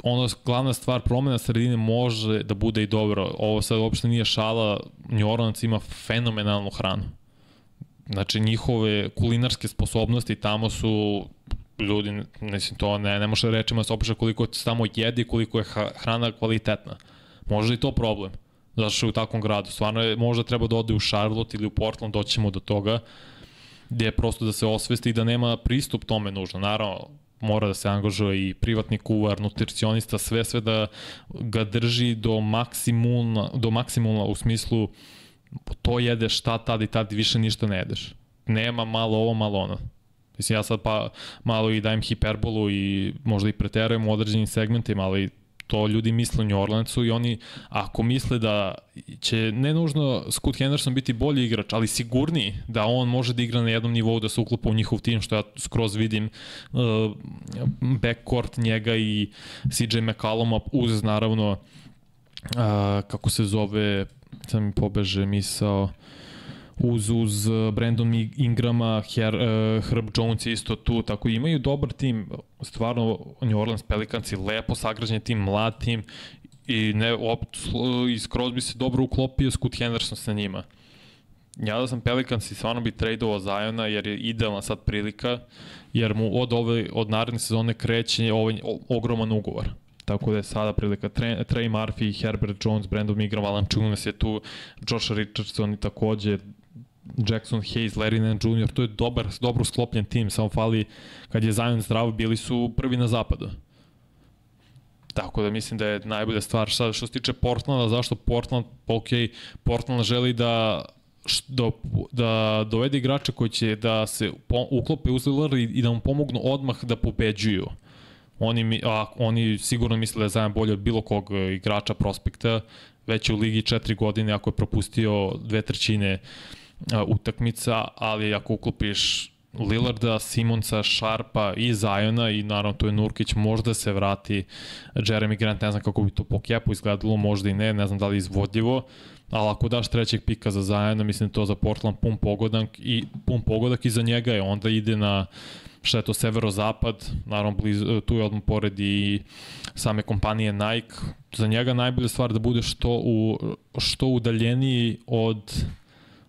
ono glavna stvar promena sredine može da bude i dobro. Ovo sad uopšte nije šala, New Orleans ima fenomenalnu hranu. Znači njihove kulinarske sposobnosti tamo su ljudi, mislim to ne, ne može rečima se opiša koliko tamo jedi, koliko je hrana kvalitetna. Može i to problem zašto je u takvom gradu. Stvarno je, možda treba da ode u Charlotte ili u Portland, doćemo do toga, gde prosto da se osvesti i da nema pristup tome nužno. Naravno, mora da se angažuje i privatni kuvar, nutricionista, sve sve da ga drži do maksimuma, do maksimuma u smislu to jedeš šta tad i tad više ništa ne jedeš. Nema malo ovo, malo ono. Mislim, ja sad pa malo i dajem hiperbolu i možda i preterujem u određenim segmentima, ali to ljudi misle u New Orleansu i oni, ako misle da će ne nužno Scott Henderson biti bolji igrač, ali sigurniji da on može da igra na jednom nivou, da se uklopa u njihov tim, što ja skroz vidim uh, backcourt njega i CJ McCalluma uz naravno uh, kako se zove, sam mi pobeže misao, uh, uz, uz uh, Brandon Ingrama, Her, uh, Herb Jones je isto tu, tako imaju dobar tim, stvarno New Orleans Pelicans je lepo sagrađen tim, mlad tim i ne, op, i skroz bi se dobro uklopio Scoot Henderson sa njima. Ja da sam Pelicans i stvarno bi tradeovao Zajona jer je idealna sad prilika jer mu od ove od naredne sezone kreće ovaj ogroman ugovor. Tako da je sada prilika Trey, Murphy, Herbert Jones, Brandon Ingram, Alan Chunas je tu, Josh Richardson i takođe Jackson Hayes, Larry Nance Jr., to je dobar, dobro sklopljen tim, samo fali kad je Zion zdrav, bili su prvi na zapadu. Tako da mislim da je najbolja stvar sad što se tiče Portlanda, zašto Portland, ok, Portland želi da da, da dovede igrače koji će da se po, uklope uz Lillard i, i da mu pomognu odmah da pobeđuju. Oni, a, oni sigurno misle da je zajem bolje od bilo kog igrača prospekta, već u ligi četiri godine ako je propustio dve trećine uh, utakmica, ali ako uklopiš Lillarda, Simonsa, Sharpa i Zajona i naravno tu je Nurkić, možda se vrati Jeremy Grant, ne znam kako bi to po kepu izgledalo, možda i ne, ne znam da li izvodljivo, ali ako daš trećeg pika za Zajona, mislim to za Portland pun pogodak i pun pogodak i za njega je, onda ide na šta je to severozapad, naravno bliz, tu je odmah pored i same kompanije Nike, za njega najbolja stvar da bude što, u, što udaljeniji od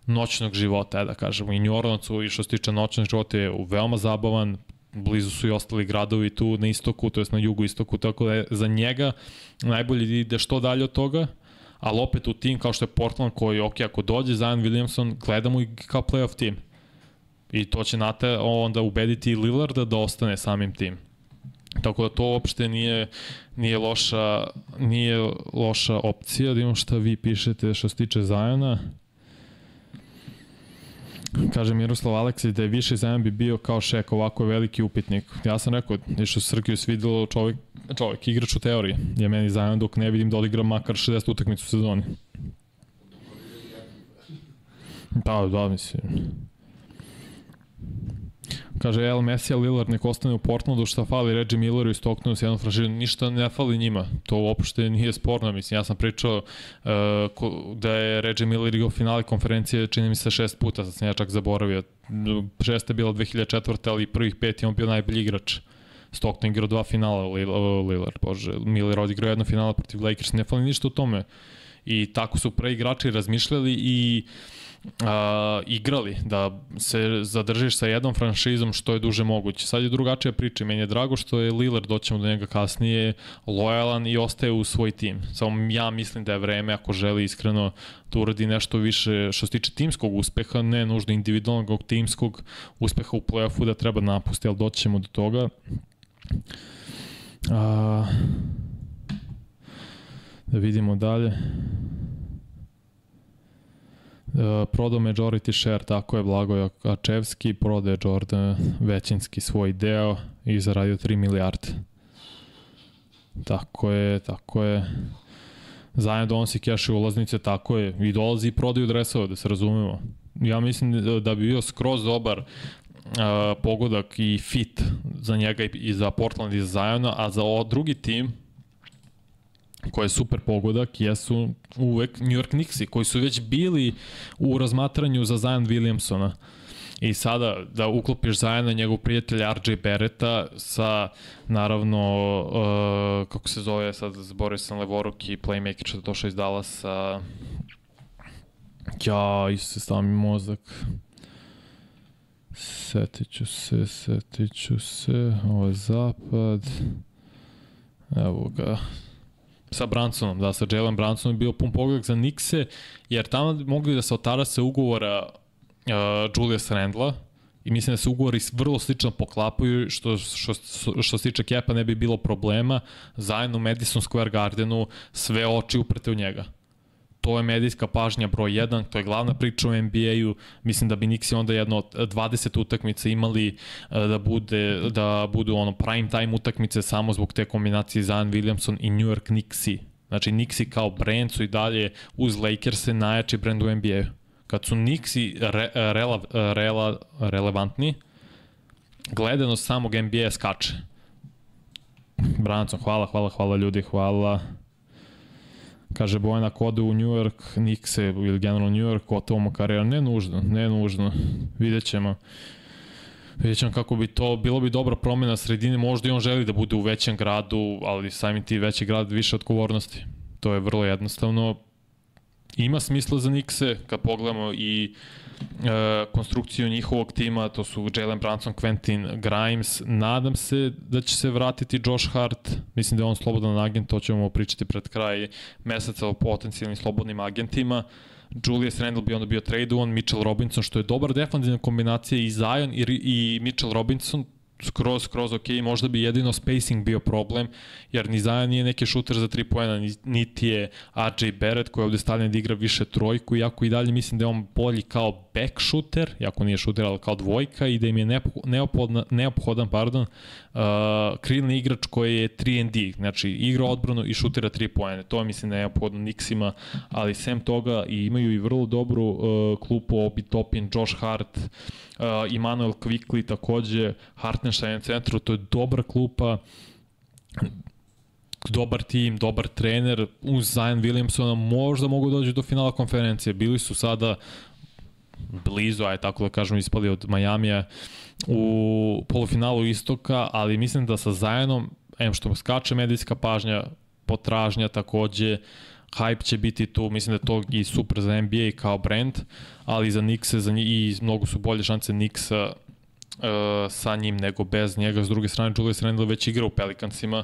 noćnog života, da kažemo, i New Orleansu i što se tiče noćnog života je veoma zabavan, blizu su i ostali gradovi tu na istoku, to jest na jugu istoku, tako da je za njega najbolje da ide što dalje od toga, ali opet u tim kao što je Portland koji, ok, ako dođe Zion Williamson, gledamo i kao playoff tim. I to će Nate onda ubediti Lillarda da ostane samim tim. Tako da to uopšte nije, nije, loša, nije loša opcija, da imam šta vi pišete što se tiče Zajona. Kaže Miroslav Aleksić da je više zajem bi bio kao Šek, ovako je veliki upitnik. Ja sam rekao, je što Srkiju svidilo čovjek, čovjek igrač u teoriji. Je meni zajem dok ne vidim da odigra makar 60 utakmicu u sezoni. Da, da, mislim. Kaže El Messi, Lillard nek ostane u Portlandu, šta fali Reggie Milleru i Stocktonu s jednom franšizom, ništa ne fali njima. To uopšte nije sporno, mislim, ja sam pričao uh, ko, da je Reggie Miller igrao finale konferencije, čini mi se šest puta, sad sam ja čak zaboravio. Šesta je bila 2004. ali prvih pet je on bio najbolji igrač Stockton igrao dva finala, Lillard, bože, Miller odigrao jedno finala protiv Lakers, ne fali ništa u tome. I tako su pre igrači razmišljali i uh, igrali, da se zadržiš sa jednom franšizom što je duže moguće. Sad je drugačija priča meni je drago što je Lillard, doćemo do njega kasnije, lojalan i ostaje u svoj tim. Samo ja mislim da je vreme, ako želi iskreno, da uradi nešto više što se tiče timskog uspeha, ne nužno individualnog timskog uspeha u play-offu da treba napusti, ali doćemo do toga. A, da vidimo dalje. Uh, prodao majority share, tako je Blagoje Ačevski, prodao Jordan većinski svoj deo i zaradio 3 milijarde. Tako je, tako je. Zajedno donosi cash i ulaznice, tako je. I dolazi i prodaju dresove, da se razumemo. Ja mislim da bi bio skroz dobar uh, pogodak i fit za njega i za Portland i za Zajona, a za ovo drugi tim, koji je super pogodak, jesu uvek New York Knicksi, koji su već bili u razmatranju za Zion Williamsona. I sada da uklopiš Zajana njegov prijatelja RJ Bereta sa naravno uh, kako se zove sad Borisan Levoruki playmaker što je došao iz Dallasa. Ja isto se stavim mozak. Setit ću se setit ću se ovo je zapad. Evo ga sa Bransonom, da, sa Jalen Bransonom je bio pun pogled za Nikse, jer tamo mogli da se otara se ugovora uh, Julius Randla, i mislim da se ugovori vrlo slično poklapaju, što, što, što se tiče Kepa ne bi bilo problema, zajedno u Madison Square Gardenu sve oči uprete u njega to je medijska pažnja broj 1, to je glavna priča u NBA-u, mislim da bi Nixi onda jedno od 20 utakmica imali e, da bude da budu ono prime time utakmice samo zbog te kombinacije Zion Williamson i New York Knicksi. Znači Nixi kao brand su i dalje uz Lakers-e najjači brand u NBA-u. Kad su Nixi re, rela, rela, relevantni, gledanost samog NBA skače. Branson, hvala, hvala, hvala ljudi, hvala. Kaže Bojana ako ode u New York, Knicks ili generalno New York, gotovo karijera. Ne nužno, ne nužno. Vidjet ćemo. Vidjet ćemo kako bi to, bilo bi dobra promena sredine, možda i on želi da bude u većem gradu, ali samim ti veći grad više odgovornosti. To je vrlo jednostavno. Ima smisla za Nikse, kad pogledamo i e, konstrukciju njihovog tima, to su Jalen Brunson, Quentin Grimes, nadam se da će se vratiti Josh Hart, mislim da je on slobodan agent, to ćemo pričati pred kraj meseca o potencijalnim slobodnim agentima, Julius Randle bi onda bio tradovan, Mitchell Robinson, što je dobar defensivna kombinacija i Zion i, i Mitchell Robinson, skroz, skroz ok, možda bi jedino spacing bio problem, jer ni Zajan nije neki šuter za 3 pojena, niti je RJ Barrett koji je ovde stavljen da igra više trojku, iako i dalje mislim da je on bolji kao back shooter, iako nije šuter, ali kao dvojka i da im je neophodan, neophodan pardon, uh, krilni igrač koji je 3 D, znači igra odbranu i šutira 3 pojene. To je mislim neophodno Nixima, ali sem toga i imaju i vrlo dobru uh, klupu Obi Topin, Josh Hart, uh, Immanuel Quickly takođe, Hartenstein centru, to je dobra klupa dobar tim, dobar trener, uz Zion Williamsona možda mogu doći do finala konferencije. Bili su sada blizu, aj tako da kažem, ispali od Majamija u polufinalu istoka, ali mislim da sa Zajanom, em što skače medijska pažnja, potražnja takođe, hype će biti tu, mislim da je to i super za NBA kao brand, ali za Nixe za njih, i mnogo su bolje šanse Nixa uh, sa njim nego bez njega. S druge strane, Julius Randle već igra u Pelikansima,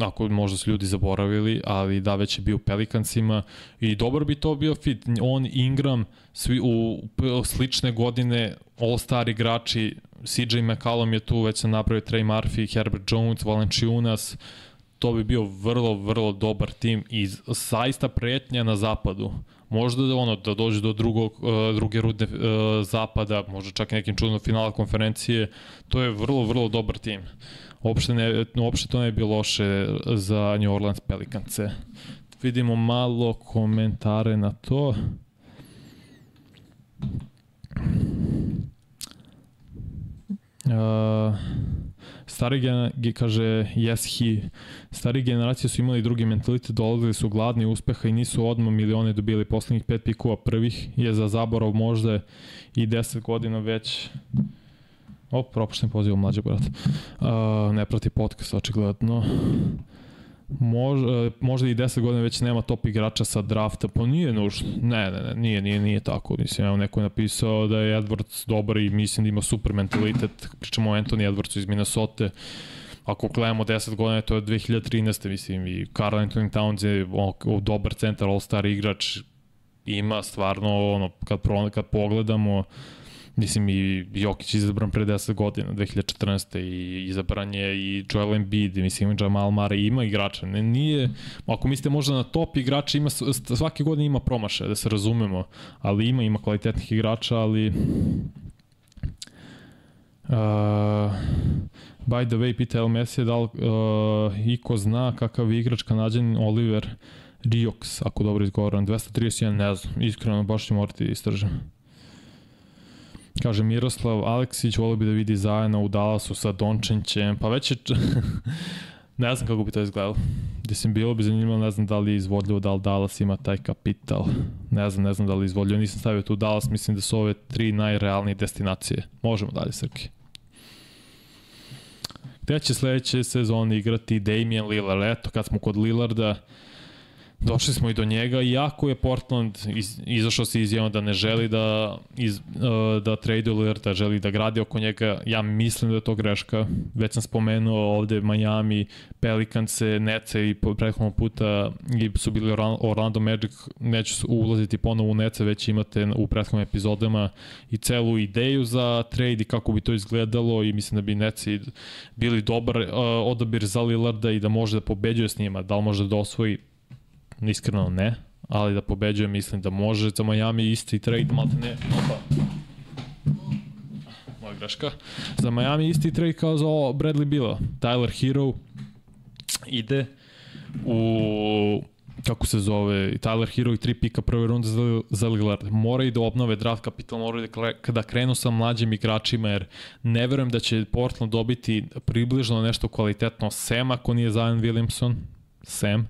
ako možda su ljudi zaboravili, ali da već je bio u Pelikansima i dobro bi to bio fit. On, Ingram, svi u, u slične godine all-star igrači, CJ McCallum je tu, već se napravio Trey Murphy, Herbert Jones, Valanciunas, to bi bio vrlo, vrlo dobar tim i zaista pretnja na zapadu. Možda da ono da dođe do drugog uh, druge rudne uh, zapada, možda čak nekim čudnom finala konferencije, to je vrlo vrlo dobar tim. Uopšte ne uopšte to ne bi loše za New Orleans Pelicans. Vidimo malo komentare na to. Uh, stari gen, kaže yes he stari generacije su imali drugi mentalitet dolazili su gladni uspeha i nisu odmah milione dobili poslednjih pet pikova prvih je za zaborav možda i 10 godina već O, propušten poziv mlađe brat. Uh, ne prati podcast, očigledno. Možda, možda i 10 godina već nema top igrača sa drafta, pa nije nužno. Ne, ne, ne, nije, nije, nije tako. Mislim, evo neko je napisao da je Edwards dobar i mislim da ima super mentalitet. Pričamo o Anthony Edwardsu iz Minnesota. Ako gledamo 10 godina, to je 2013. Mislim, i Carl Anthony Towns je on, dobar centar, all-star igrač. Ima stvarno, ono, kad, pro, kad pogledamo, Mislim i Jokić izabran pre 10 godina, 2014. i izabran je i Joel Embiid, mislim Jamal Murray ima igrača. Ne, nije, ako mislite možda na top igrača, ima, svake godine ima promaše, da se razumemo, ali ima, ima kvalitetnih igrača, ali Uh, by the way, pita El Messi da li uh, iko zna kakav igrač kanadjan Oliver Riox, ako dobro izgovoram, 231, ne znam, iskreno baš ću morati istražiti. Kaže Miroslav Aleksić, volio bi da vidi zajedno u Dallasu sa Dončenćem, pa već je... <laughs> ne znam kako bi to izgledalo. Mislim, bilo bi zanimljivo, ne znam da li je izvodljivo, da li Dallas ima taj kapital. Ne znam, ne znam da li je izvodljivo. Nisam stavio tu Dallas, mislim da su ove tri najrealnije destinacije. Možemo dalje, Srki. Gde će sledeće sezone igrati Damian Lillard? Eto, kad smo kod Lillarda, Došli smo i do njega, iako je Portland iz, izašao se izjavom da ne želi da, iz, uh, da trade Lillarda, želi da gradi oko njega, ja mislim da je to greška. Već sam spomenuo ovde Miami, Pelicans, Nece i prethodnog puta i su bili Orlando Magic, neću ulaziti ponovo u Nece, već imate u prethodnim epizodama i celu ideju za trade i kako bi to izgledalo i mislim da bi Neci bili dobar uh, odabir za Lillarda i da može da pobeđuje s njima, da li može da osvoji iskreno ne, ali da pobeđuje mislim da može za Miami isti trade, malte ne, opa, moja greška, za Miami isti trade kao za Bradley Bila, Tyler Hero ide u kako se zove, Tyler Hero i tri pika prve runde za, za Lillard. Moraju da obnove draft kapital, moraju da, da krenu sa mlađim igračima, jer ne verujem da će Portland dobiti približno nešto kvalitetno. Sam ako nije Zion Williamson, Sam,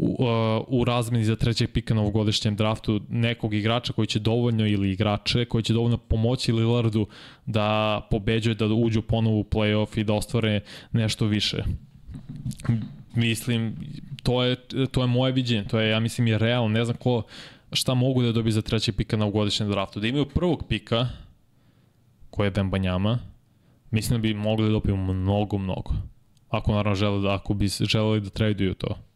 u, uh, u razmeni za trećeg pika na ovogodišnjem draftu nekog igrača koji će dovoljno ili igrače koji će dovoljno pomoći Lillardu da pobeđuje, da uđu ponovo u playoff i da ostvare nešto više. Mislim, to je, to je moje viđenje, to je, ja mislim, je realno, ne znam ko, šta mogu da dobiju za trećeg pika na ovogodišnjem draftu. Da imaju prvog pika, koji je Bembanjama, mislim da bi mogli da dobiju mnogo, mnogo. Ako naravno žele da, ako bi želeli da traduju to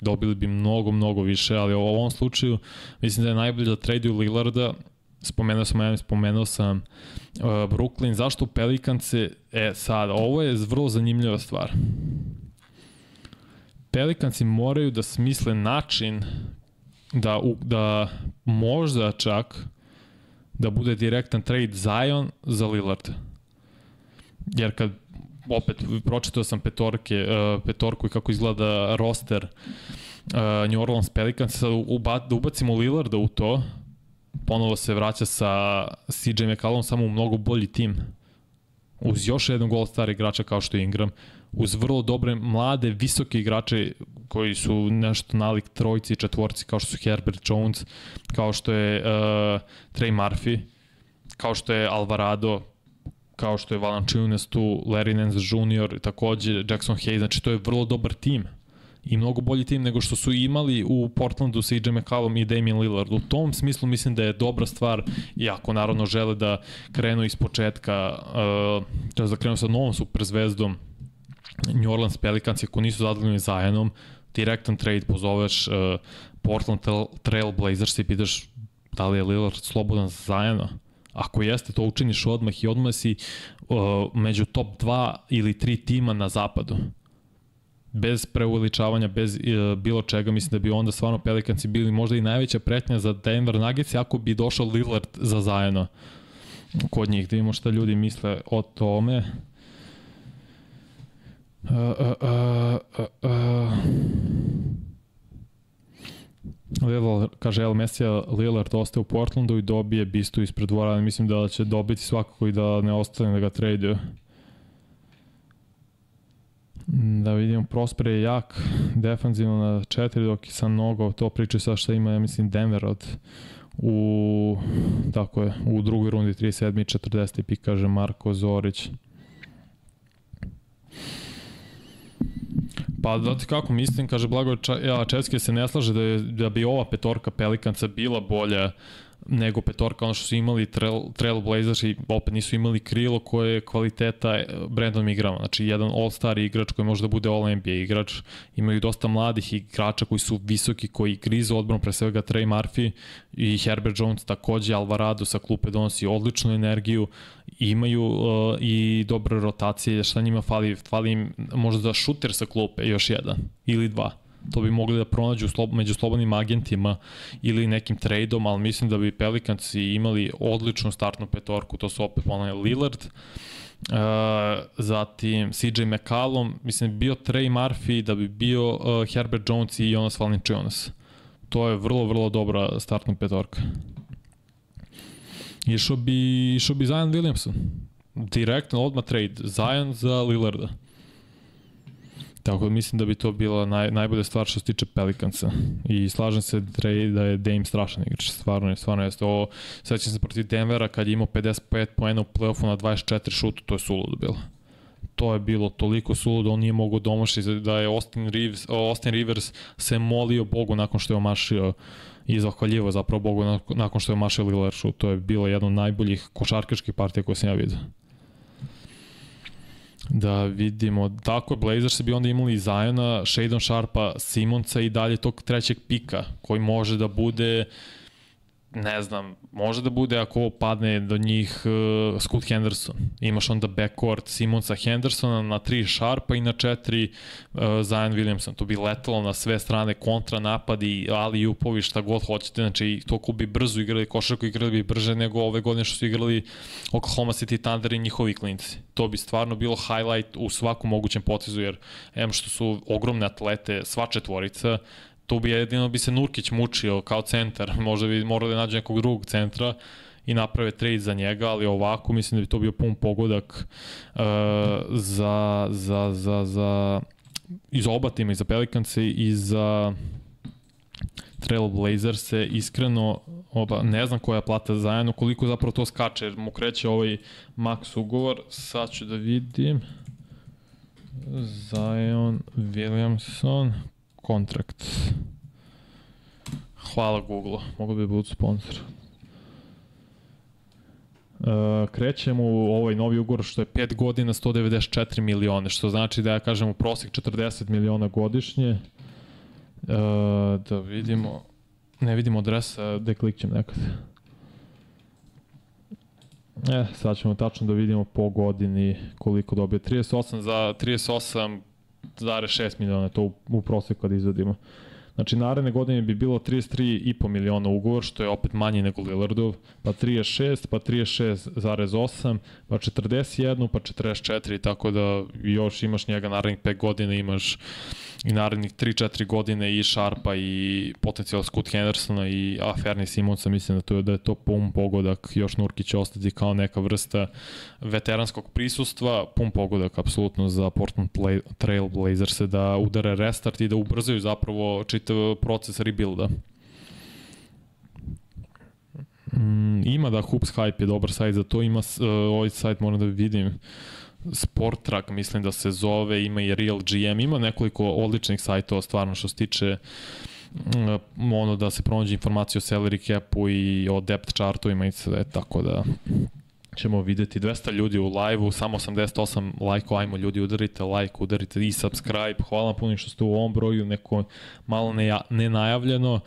dobili bi mnogo, mnogo više, ali u ovom slučaju mislim da je najbolje da traduju Lillarda, spomenuo sam Miami, spomenuo sam uh, Brooklyn, zašto Pelicans e sad, ovo je vrlo zanimljiva stvar. Pelikansi moraju da smisle način da, u, da možda čak da bude direktan trade Zion za Lillard. Jer kad opet pročitao sam petorke, uh, petorku i kako izgleda roster uh, New Orleans Pelicans, sad da ubacimo Lillarda u to, ponovo se vraća sa CJ McCallum samo u mnogo bolji tim. Uz još jedan gol stari igrača kao što je Ingram, uz vrlo dobre mlade, visoke igrače koji su nešto nalik trojci i četvorci kao što su Herbert Jones, kao što je uh, Trey Murphy, kao što je Alvarado, kao što je Valanciunas tu, Larry Nance Jr. takođe, Jackson Hayes, znači to je vrlo dobar tim i mnogo bolji tim nego što su imali u Portlandu sa AJ McCallum i Damian Lillard. U tom smislu mislim da je dobra stvar, iako naravno žele da krenu iz početka, uh, da krenu sa novom superzvezdom New Orleans Pelicans, ako nisu zadovoljni zajednom, direktan trade pozoveš uh, Portland Trail Blazers i pitaš da li je Lillard slobodan za zajedno Ako jeste, to učiniš odmah i odmah si uh, među top 2 ili 3 tima na zapadu bez preuveličavanja, bez uh, bilo čega, mislim da bi onda stvarno Pelikanci bili možda i najveća pretnja za Denver Nuggets ako bi došao Lillard za zajedno kod njih, da vidimo šta ljudi misle o tome. Uh, uh, uh, uh, uh. Lillard, kaže El Mesija, Lillard ostaje u Portlandu i dobije bistu ispred dvora, mislim da će dobiti svakako i da ne ostane da ga tradeju. Da vidimo, Prosper je jak, defanzivno na četiri, dok i sa mnogo, to priča sa šta ima, ja mislim, Denver od u, tako je, u drugoj rundi 37. i 40. pik, kaže Marko Zorić. Pa ti kako mislim, kaže Blago ja, Česke se ne slaže da, je, da bi ova petorka Pelikanca bila bolja nego petorka, ono što su imali Trail, Trailblazers i opet nisu imali krilo koje je kvaliteta e, Brandon Igrama. Znači, jedan all-star igrač koji može da bude all-NBA igrač. Imaju dosta mladih igrača koji su visoki, koji grizu odbranu, pre svega Trey Murphy i Herbert Jones takođe, Alvarado sa klupe donosi odličnu energiju, imaju uh, i dobre rotacije, šta njima fali? Fali im možda da šuter sa klupe, još jedan ili dva to bi mogli da pronađu slob, među slobodnim agentima ili nekim tradeom, ali mislim da bi Pelicansi imali odličnu startnu petorku, to su opet onaj Lillard, Uh, zatim CJ McCallum, mislim bi bio Trey Murphy, da bi bio uh, Herbert Jones i Jonas Valanciunas. To je vrlo, vrlo dobra startna petorka. Išao bi, išao bi Zion Williamson. Direktno odmah trade. Zion za Lillarda. Tako da mislim da bi to bila naj, najbolja stvar što se tiče Pelikansa. I slažem se Dre, da je Dame strašan igrač. Stvarno je, stvarno jeste. Ovo, sećam se protiv Denvera kad je imao 55 poena u playoffu na 24 šutu, to je suludo bilo. To je bilo toliko suludo, on nije mogao domaši da je Austin, Reeves, Austin Rivers se molio Bogu nakon što je omašio i zahvaljivo zapravo Bogu nakon što je omašio Lillard šut. To je bilo jedno od najboljih košarkaških partija koje sam ja vidio. Da vidimo, tako Blazers bi onda imali Zajona, Shadon Sharpa, Simonca i dalje tog trećeg pika koji može da bude ne znam, može da bude ako padne do njih uh, Scoot Henderson. Imaš onda backcourt Simonsa Hendersona na 3 Sharpa i na 4 uh, Zion Williamson. To bi letalo na sve strane kontra napadi, ali upovi šta god hoćete. Znači, to bi brzo igrali, košarku igrali bi brže nego ove godine što su igrali Oklahoma City Thunder i njihovi klinci. To bi stvarno bilo highlight u svakom mogućem potezu, jer em što su ogromne atlete, sva četvorica, tu bi jedino bi se Nurkić mučio kao centar, <laughs> možda bi morali da nađe nekog drugog centra i naprave trade za njega, ali ovako mislim da bi to bio pun pogodak uh, za, za, za, za i za oba tima, i za Pelicans i za se iskreno oba, ne znam koja plata zajedno, koliko zapravo to skače, jer mu kreće ovaj max ugovor, sad ću da vidim. Zion Williamson kontrakt. Hvala Google, mogu bi budu sponsor. Uh, krećemo u ovaj novi ugovor što je 5 godina 194 milione, što znači da ja kažem u prosek 40 miliona godišnje. Uh, da vidimo, ne vidimo adresa, gde klikćem nekad. E, sad ćemo tačno da vidimo po godini koliko dobije. 38 za 38 1,6 miliona, to u, u proseku kad izvodimo. Znači, naredne godine bi bilo 33,5 miliona ugovor, što je opet manje nego Lillardov, pa 36, pa 36,8, pa 41, pa 44, tako da još imaš njega narednih 5 godina, imaš i narednih 3-4 godine i Sharpa i potencijal Scott Hendersona i Aferni Simonsa, mislim da, to, da je to pun pogodak, još Nurkić će ostati kao neka vrsta veteranskog prisustva, pun pogodak apsolutno za Portland Trail Blazers da udare restart i da ubrzaju zapravo čitav proces rebuilda. Mm, ima da Hoops Hype je dobar sajt za to, ima uh, ovaj sajt moram da vidim Sportrak, mislim da se zove, ima i Real GM, ima nekoliko odličnih sajtova stvarno što se tiče mm, ono da se pronađe informacije o salary capu i o depth chartovima i sve, tako da ćemo videti 200 ljudi u live-u, samo 88 lajkova, ajmo ljudi udarite like, udarite i subscribe, hvala puno što ste u ovom broju, neko malo ne, nenajavljeno,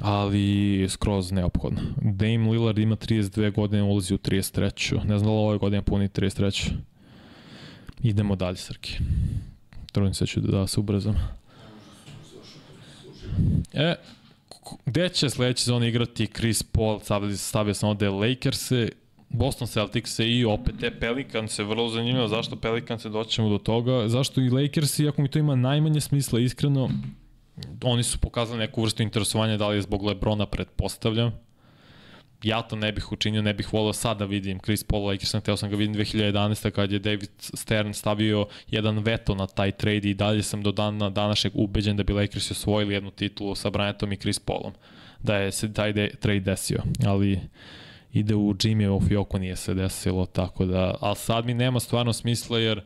ali skroz neophodno. Dame Lillard ima 32 godine, ulazi u 33. Ne znam da li ove godine puni 33. Idemo dalje, Srki. Trudim se da ću da se ubrzam. E, gde će sledeće sezone igrati Chris Paul, stavio sam ovde Lakers-e, Boston Celtics i opet te Pelicans vrlo zanimljivo zašto Pelicans se doćemo do toga, zašto i Lakers iako mi to ima najmanje smisla iskreno oni su pokazali neku vrstu interesovanja da li je zbog Lebrona pretpostavljam ja to ne bih učinio, ne bih volio sad da vidim Chris Paul Lakersa, teo sam ga vidim 2011. kad je David Stern stavio jedan veto na taj trade i dalje sam do dana današnjeg ubeđen da bi Lakersi osvojili jednu titulu sa Bryantom i Chris Paulom. da je se taj de, trade desio, ali ide u Jimmy u Fioku nije se desilo, tako da, ali sad mi nema stvarno smisla jer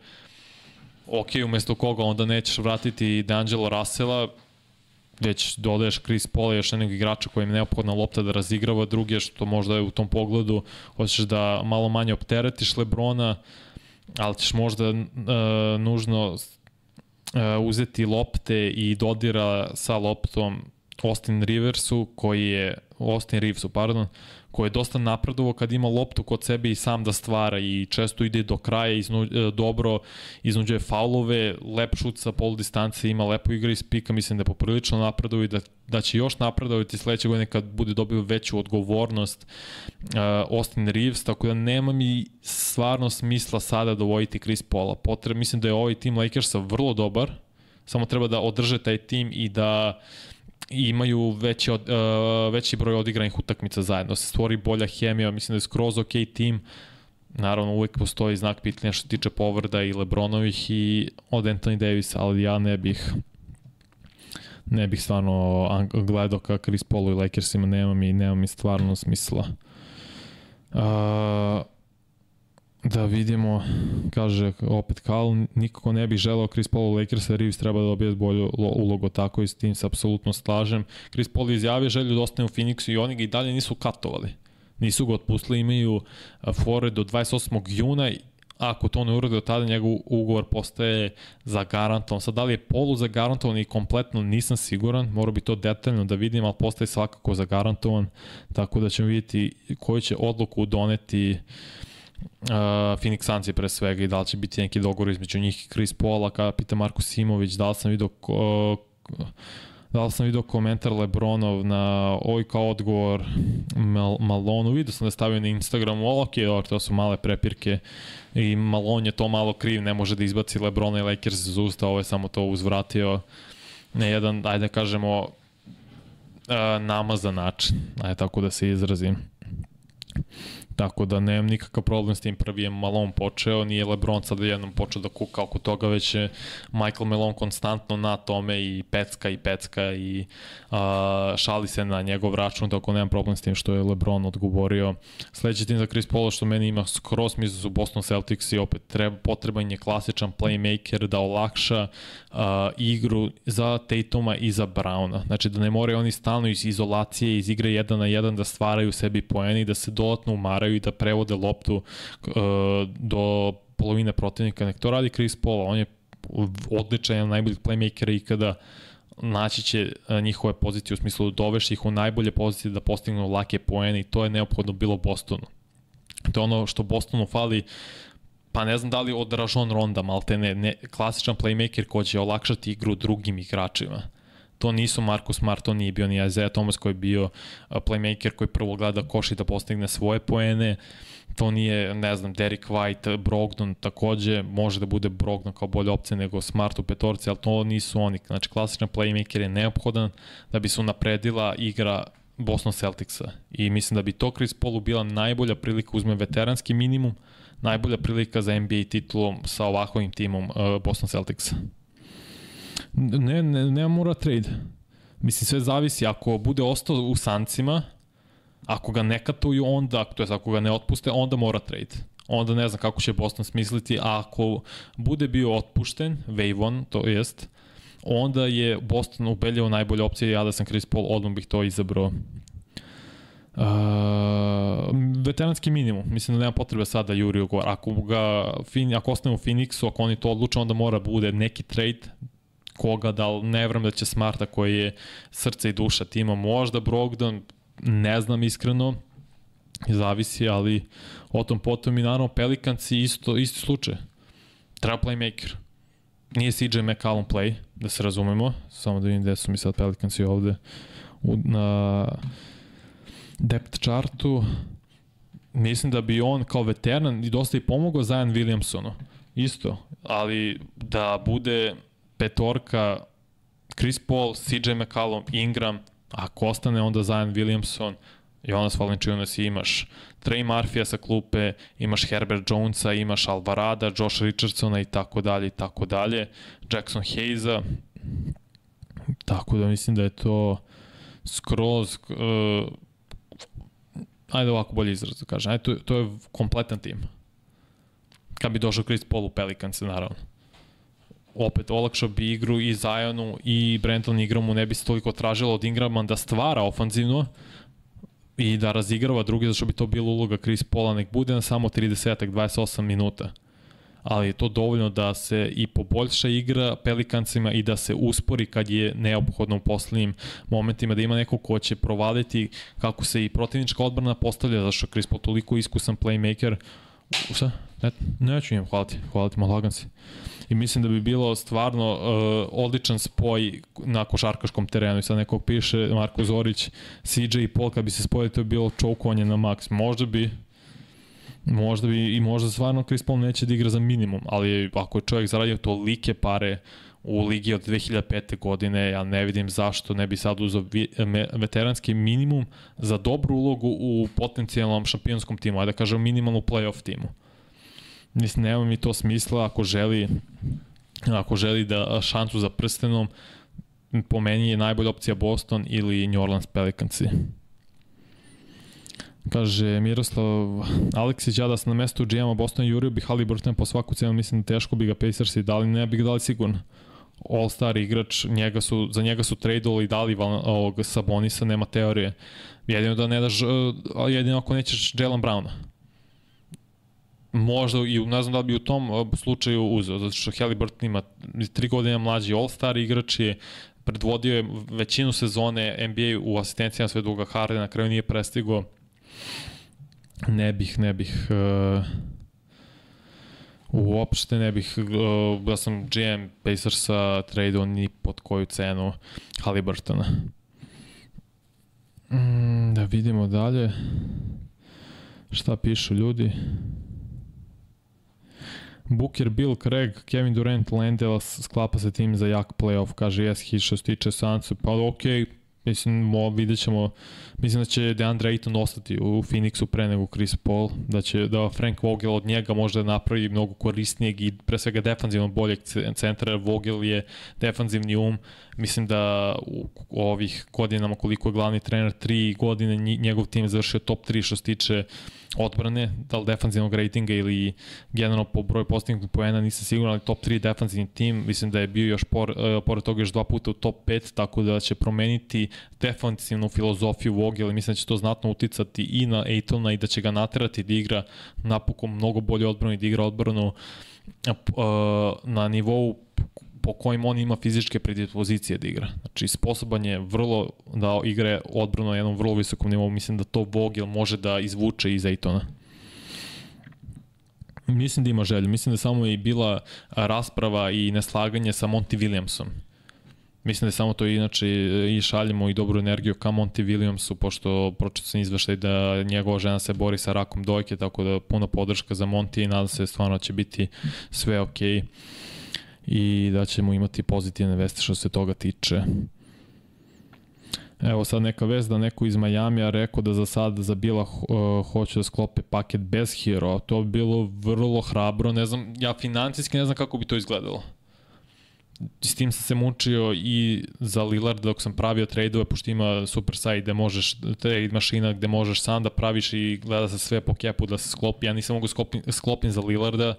ok, umesto koga onda nećeš vratiti D'Angelo Russella, već dodaješ Chris Paul i još jednog igrača koji je neophodna lopta da razigrava, drugi je što možda je u tom pogledu, hoćeš da malo manje opteretiš Lebrona, ali ćeš možda uh, nužno uh, uzeti lopte i dodira sa loptom Austin Riversu, koji je, Austin Reevesu, pardon, koji je dosta napredovo kad ima loptu kod sebe i sam da stvara i često ide do kraja, iznu, e, dobro iznuđuje faulove, lep šut sa pol distance, ima lepo igra iz pika, mislim da je poprilično napredovo i da, da će još napredovati sledeće godine kad bude dobio veću odgovornost uh, Austin Reeves, tako da nema mi stvarno smisla sada dovojiti Chris Paula. Potreb, mislim da je ovaj tim Lakersa vrlo dobar, samo treba da održe taj tim i da imaju veći, od, uh, veći broj odigranih utakmica zajedno, se stvori bolja hemija, mislim da je skroz ok tim, naravno uvek postoji znak pitanja što se tiče povrda i Lebronovih i od Anthony Davisa, ali ja ne bih ne bih stvarno gledao ka Chris Paulu i Lakersima, nema mi, nema mi stvarno smisla. Uh, Da vidimo, kaže opet Kal, nikako ne bih želeo Chris Paul u Lakers, Reeves treba da dobije bolju ulogu, tako i s tim se apsolutno slažem. Chris Paul izjavio želju da ostane u Phoenixu i oni ga i dalje nisu katovali. Nisu ga otpustili, imaju fore do 28. juna ako to ne urade od tada njegov ugovor postaje zagarantovan. Sad da li je polu zagarantovan i kompletno nisam siguran, mora bi to detaljno da vidim, ali postaje svakako zagarantovan, tako da ćemo vidjeti koju će odluku doneti uh, uh, Phoenix Suns pre svega i da li će biti neki dogovor između njih i Chris Paula, kada pita Marko Simović, da li sam vidio uh, da li sam vidio komentar Lebronov na ovaj kao odgovor Mal Malonu, vidio sam da stavio na Instagramu, ok, dobro, to su male prepirke i Malon je to malo kriv, ne može da izbaci Lebrona i Lakers iz usta, ovo je samo to uzvratio na jedan, ajde da kažemo, uh, namazan način, ajde tako da se izrazim. Tako da nemam nikakav problem s tim. Prvi je Malone počeo, nije Lebron sad jednom počeo da kuka oko toga, već je Michael Malone konstantno na tome i pecka i pecka i uh, šali se na njegov račun, tako nemam problem s tim što je Lebron odgovorio. Sledeći tim za Chris Paul što meni ima skroz misli su Boston Celtics i opet treba, potreban je klasičan playmaker da olakša uh, igru za Tatuma i za Browna. Znači da ne moraju oni stalno iz izolacije, iz igre 1 na 1 da stvaraju sebi poeni, da se dodatno umaraju i da prevode loptu uh, do polovine protivnika. Nek to radi Chris Paul, on je odličan, jedan najboljih playmakera ikada naći će uh, njihove pozicije u smislu da doveš ih u najbolje pozicije da postignu lake poene i to je neophodno bilo Bostonu. To je ono što Bostonu fali pa ne znam da li od Rajon Ronda, malte ne, ne, klasičan playmaker ko će olakšati igru drugim igračima. To nisu Marcus Smart, to nije bio ni Isaiah Thomas koji je bio playmaker koji prvo gleda koš i da postigne svoje poene. To nije, ne znam, Derek White, Brogdon takođe, može da bude Brogdon kao bolja opcija nego Smart u petorci, ali to nisu oni. Znači, klasičan playmaker je neophodan da bi se unapredila igra Boston Celticsa. I mislim da bi to Chris Paulu bila najbolja prilika, uzme veteranski minimum, najbolja prilika za NBA titulom sa ovakvim timom Boston Celticsa. Ne, ne, ne mora trade. Mislim, sve zavisi. Ako bude ostao u sancima, ako ga ne katuju, onda, to je ako ga ne otpuste, onda mora trade. Onda ne znam kako će Boston smisliti, a ako bude bio otpušten, Wavon, to jest, onda je Boston ubedljivo najbolja opcija, ja da sam Chris Paul, odmah bih to izabrao. Uh, veteranski minimum, mislim da nema potrebe sada da Juri ugovor. Ako, ga, ako ostane u Phoenixu, ako oni to odluče, onda mora bude neki trade, koga, da li ne vram da će Smarta koji je srce i duša tima, možda Brogdon, ne znam iskreno, zavisi, ali o tom potom i naravno Pelikanci isto, isti slučaj. Treba playmaker. Nije CJ McCallum play, da se razumemo, samo da vidim gde su mi sad Pelikanci ovde u, na depth chartu. Mislim da bi on kao veteran i dosta i pomogao Zion Williamsonu. Isto, ali da bude petorka Chris Paul, CJ McCallum, Ingram, ako ostane onda Zion Williamson, Jonas Valanciunas imaš Trey Murphy sa klupe, imaš Herbert Jonesa, imaš Alvarada, Josh Richardsona i tako dalje i tako dalje, Jackson Hayesa, tako da mislim da je to skroz uh, ajde ovako bolje izraz da kažem, ajde, to, to je kompletan tim. Kad bi došao Chris Paul u Pelicans, naravno. Opet, olakšao bi igru i Zajonu i Brenton igramu ne bi se toliko tražilo od Ingrama da stvara ofanzivno i da razigrava drugi, zašto bi to bila uloga Chris Paula, nek bude na samo 30-28 minuta. Ali je to dovoljno da se i poboljša igra Pelikancima i da se uspori kad je neophodno u poslednjim momentima, da ima neko ko će provaliti kako se i protivnička odbrana postavlja, zašto Chris Paul toliko iskusan playmaker, Šta? Ne, neću im, hvala ti, hvala ti, malagan si. I mislim da bi bilo stvarno uh, odličan spoj na košarkaškom terenu. I sad nekog piše Marko Zorić, CJ i Paul, kad bi se spojili, to bi bilo čoukovanje na maks. Možda bi, Možda bi i možda stvarno Chris Paul neće da igra za minimum, ali ako je čovjek zaradio tolike pare u ligi od 2005. godine, ja ne vidim zašto ne bi sad uzao veteranski minimum za dobru ulogu u potencijalnom šampionskom timu, ajde da kažem minimalnu playoff timu. Mislim, nema mi to smisla ako želi ako želi da šansu za prstenom po meni je najbolja opcija Boston ili New Orleans Pelicansi. Kaže Miroslav Aleksić, ja da sam na mestu GM-a Boston jurio bi Halliburton po svaku cenu, mislim da teško bi ga Pacersi dali, ne bi ga dali sigurno. All-star igrač, njega su, za njega su tradeovali i dali ovog Sabonisa, nema teorije. Jedino da ne daš, jedino ako nećeš Jalen Browna. Možda i ne znam da bi u tom slučaju uzeo, zato što Halliburton ima tri godine mlađi All-star igrač je, predvodio je većinu sezone NBA u asistencijama sve duga Harden, na kraju nije prestigao ne bih, ne bih uh, uopšte ne bih uh, da sam GM Pacersa tradeo ni pod koju cenu Halliburtona. Mm, da vidimo dalje šta pišu ljudi. Booker, Bill, Craig, Kevin Durant, Landela sklapa se tim za jak playoff, kaže yes, hit što se tiče Sansu, pa okej, okay, Mislim, mo, vidjet ćemo, mislim da će DeAndre Ayton ostati u Phoenixu pre nego Chris Paul, da će da Frank Vogel od njega možda napravi mnogo korisnijeg i pre svega defanzivno boljeg centra, Vogel je defanzivni um, mislim da u, ovih godinama koliko je glavni trener, tri godine njegov tim završio top 3 što se tiče odbrane, da li defanzivnog ratinga ili generalno po broju postignutih poena, nisam siguran, ali top 3 defanzivni tim, mislim da je bio još por, uh, pored toga još dva puta u top 5, tako da će promeniti defanzivnu filozofiju Vogel i mislim da će to znatno uticati i na Ejtona i da će ga naterati da igra napokon mnogo bolje odbranu i da igra odbranu uh, na nivou po kojim on ima fizičke predispozicije da igra. Znači, sposoban je vrlo da igra odbrano na jednom vrlo visokom nivou. Mislim da to Vogel može da izvuče iz Ejtona. Mislim da ima želju. Mislim da samo je bila rasprava i neslaganje sa Monty Williamsom. Mislim da je samo to inače i šaljemo i dobru energiju ka Monty Williamsu, pošto pročito sam izveštaj da njegova žena se bori sa rakom dojke, tako da puno podrška za Monty i nadam se stvarno će biti sve okej. Okay i da ćemo imati pozitivne veste što se toga tiče. Evo sad neka vest da neko iz Majamija rekao da za sad za Bila uh, hoće da sklope paket bez Hero. To bi bilo vrlo hrabro, ne znam, ja financijski ne znam kako bi to izgledalo. S tim sam se mučio i za Lillard dok sam pravio trade-ove, pošto ima super site gde možeš, trade mašina gde možeš sam da praviš i gleda se sve po kepu da se sklopi. Ja nisam mogu sklopim, sklopim za Lillarda,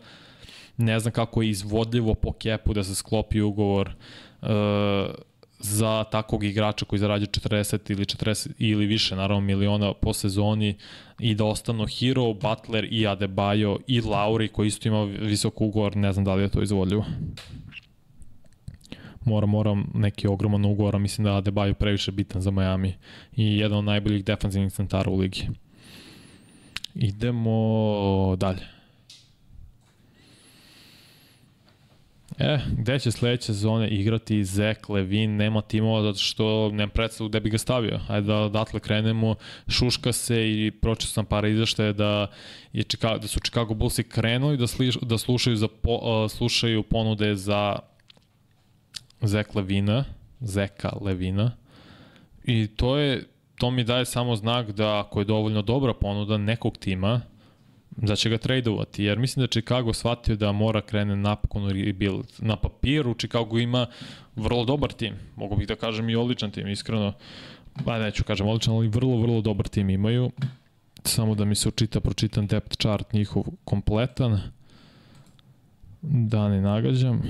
ne znam kako je izvodljivo po kepu da se sklopi ugovor uh, za takvog igrača koji zarađuje 40 ili 40 ili više naravno miliona po sezoni i da ostanu Hero, Butler i Adebayo i Lauri koji isto ima visok ugovor, ne znam da li je to izvodljivo. Moram, moram neki ogroman ugovor, mislim da Adebayo previše bitan za Miami i jedan od najboljih defanzivnih centara u ligi. Idemo dalje. E, gde će sledeće sezone igrati Zek, Levin, nema timova zato što nema predstavu gde bi ga stavio. Ajde da odatle krenemo, šuška se i pročeo sam para izraštaje da, je Chicago, da su Chicago Bullsi krenuli da, sliš, da slušaju, za po, uh, slušaju ponude za Zek Levina, Zeka Levina. I to je to mi daje samo znak da ako je dovoljno dobra ponuda nekog tima, da će ga tradeovati, jer mislim da Chicago shvatio da mora krene napokon rebuild. Na papiru Chicago ima vrlo dobar tim, mogu bih da kažem i odličan tim, iskreno. ba neću kažem odličan, ali vrlo, vrlo dobar tim imaju. Samo da mi se učita, pročitam depth chart njihov kompletan. Da ne nagađam.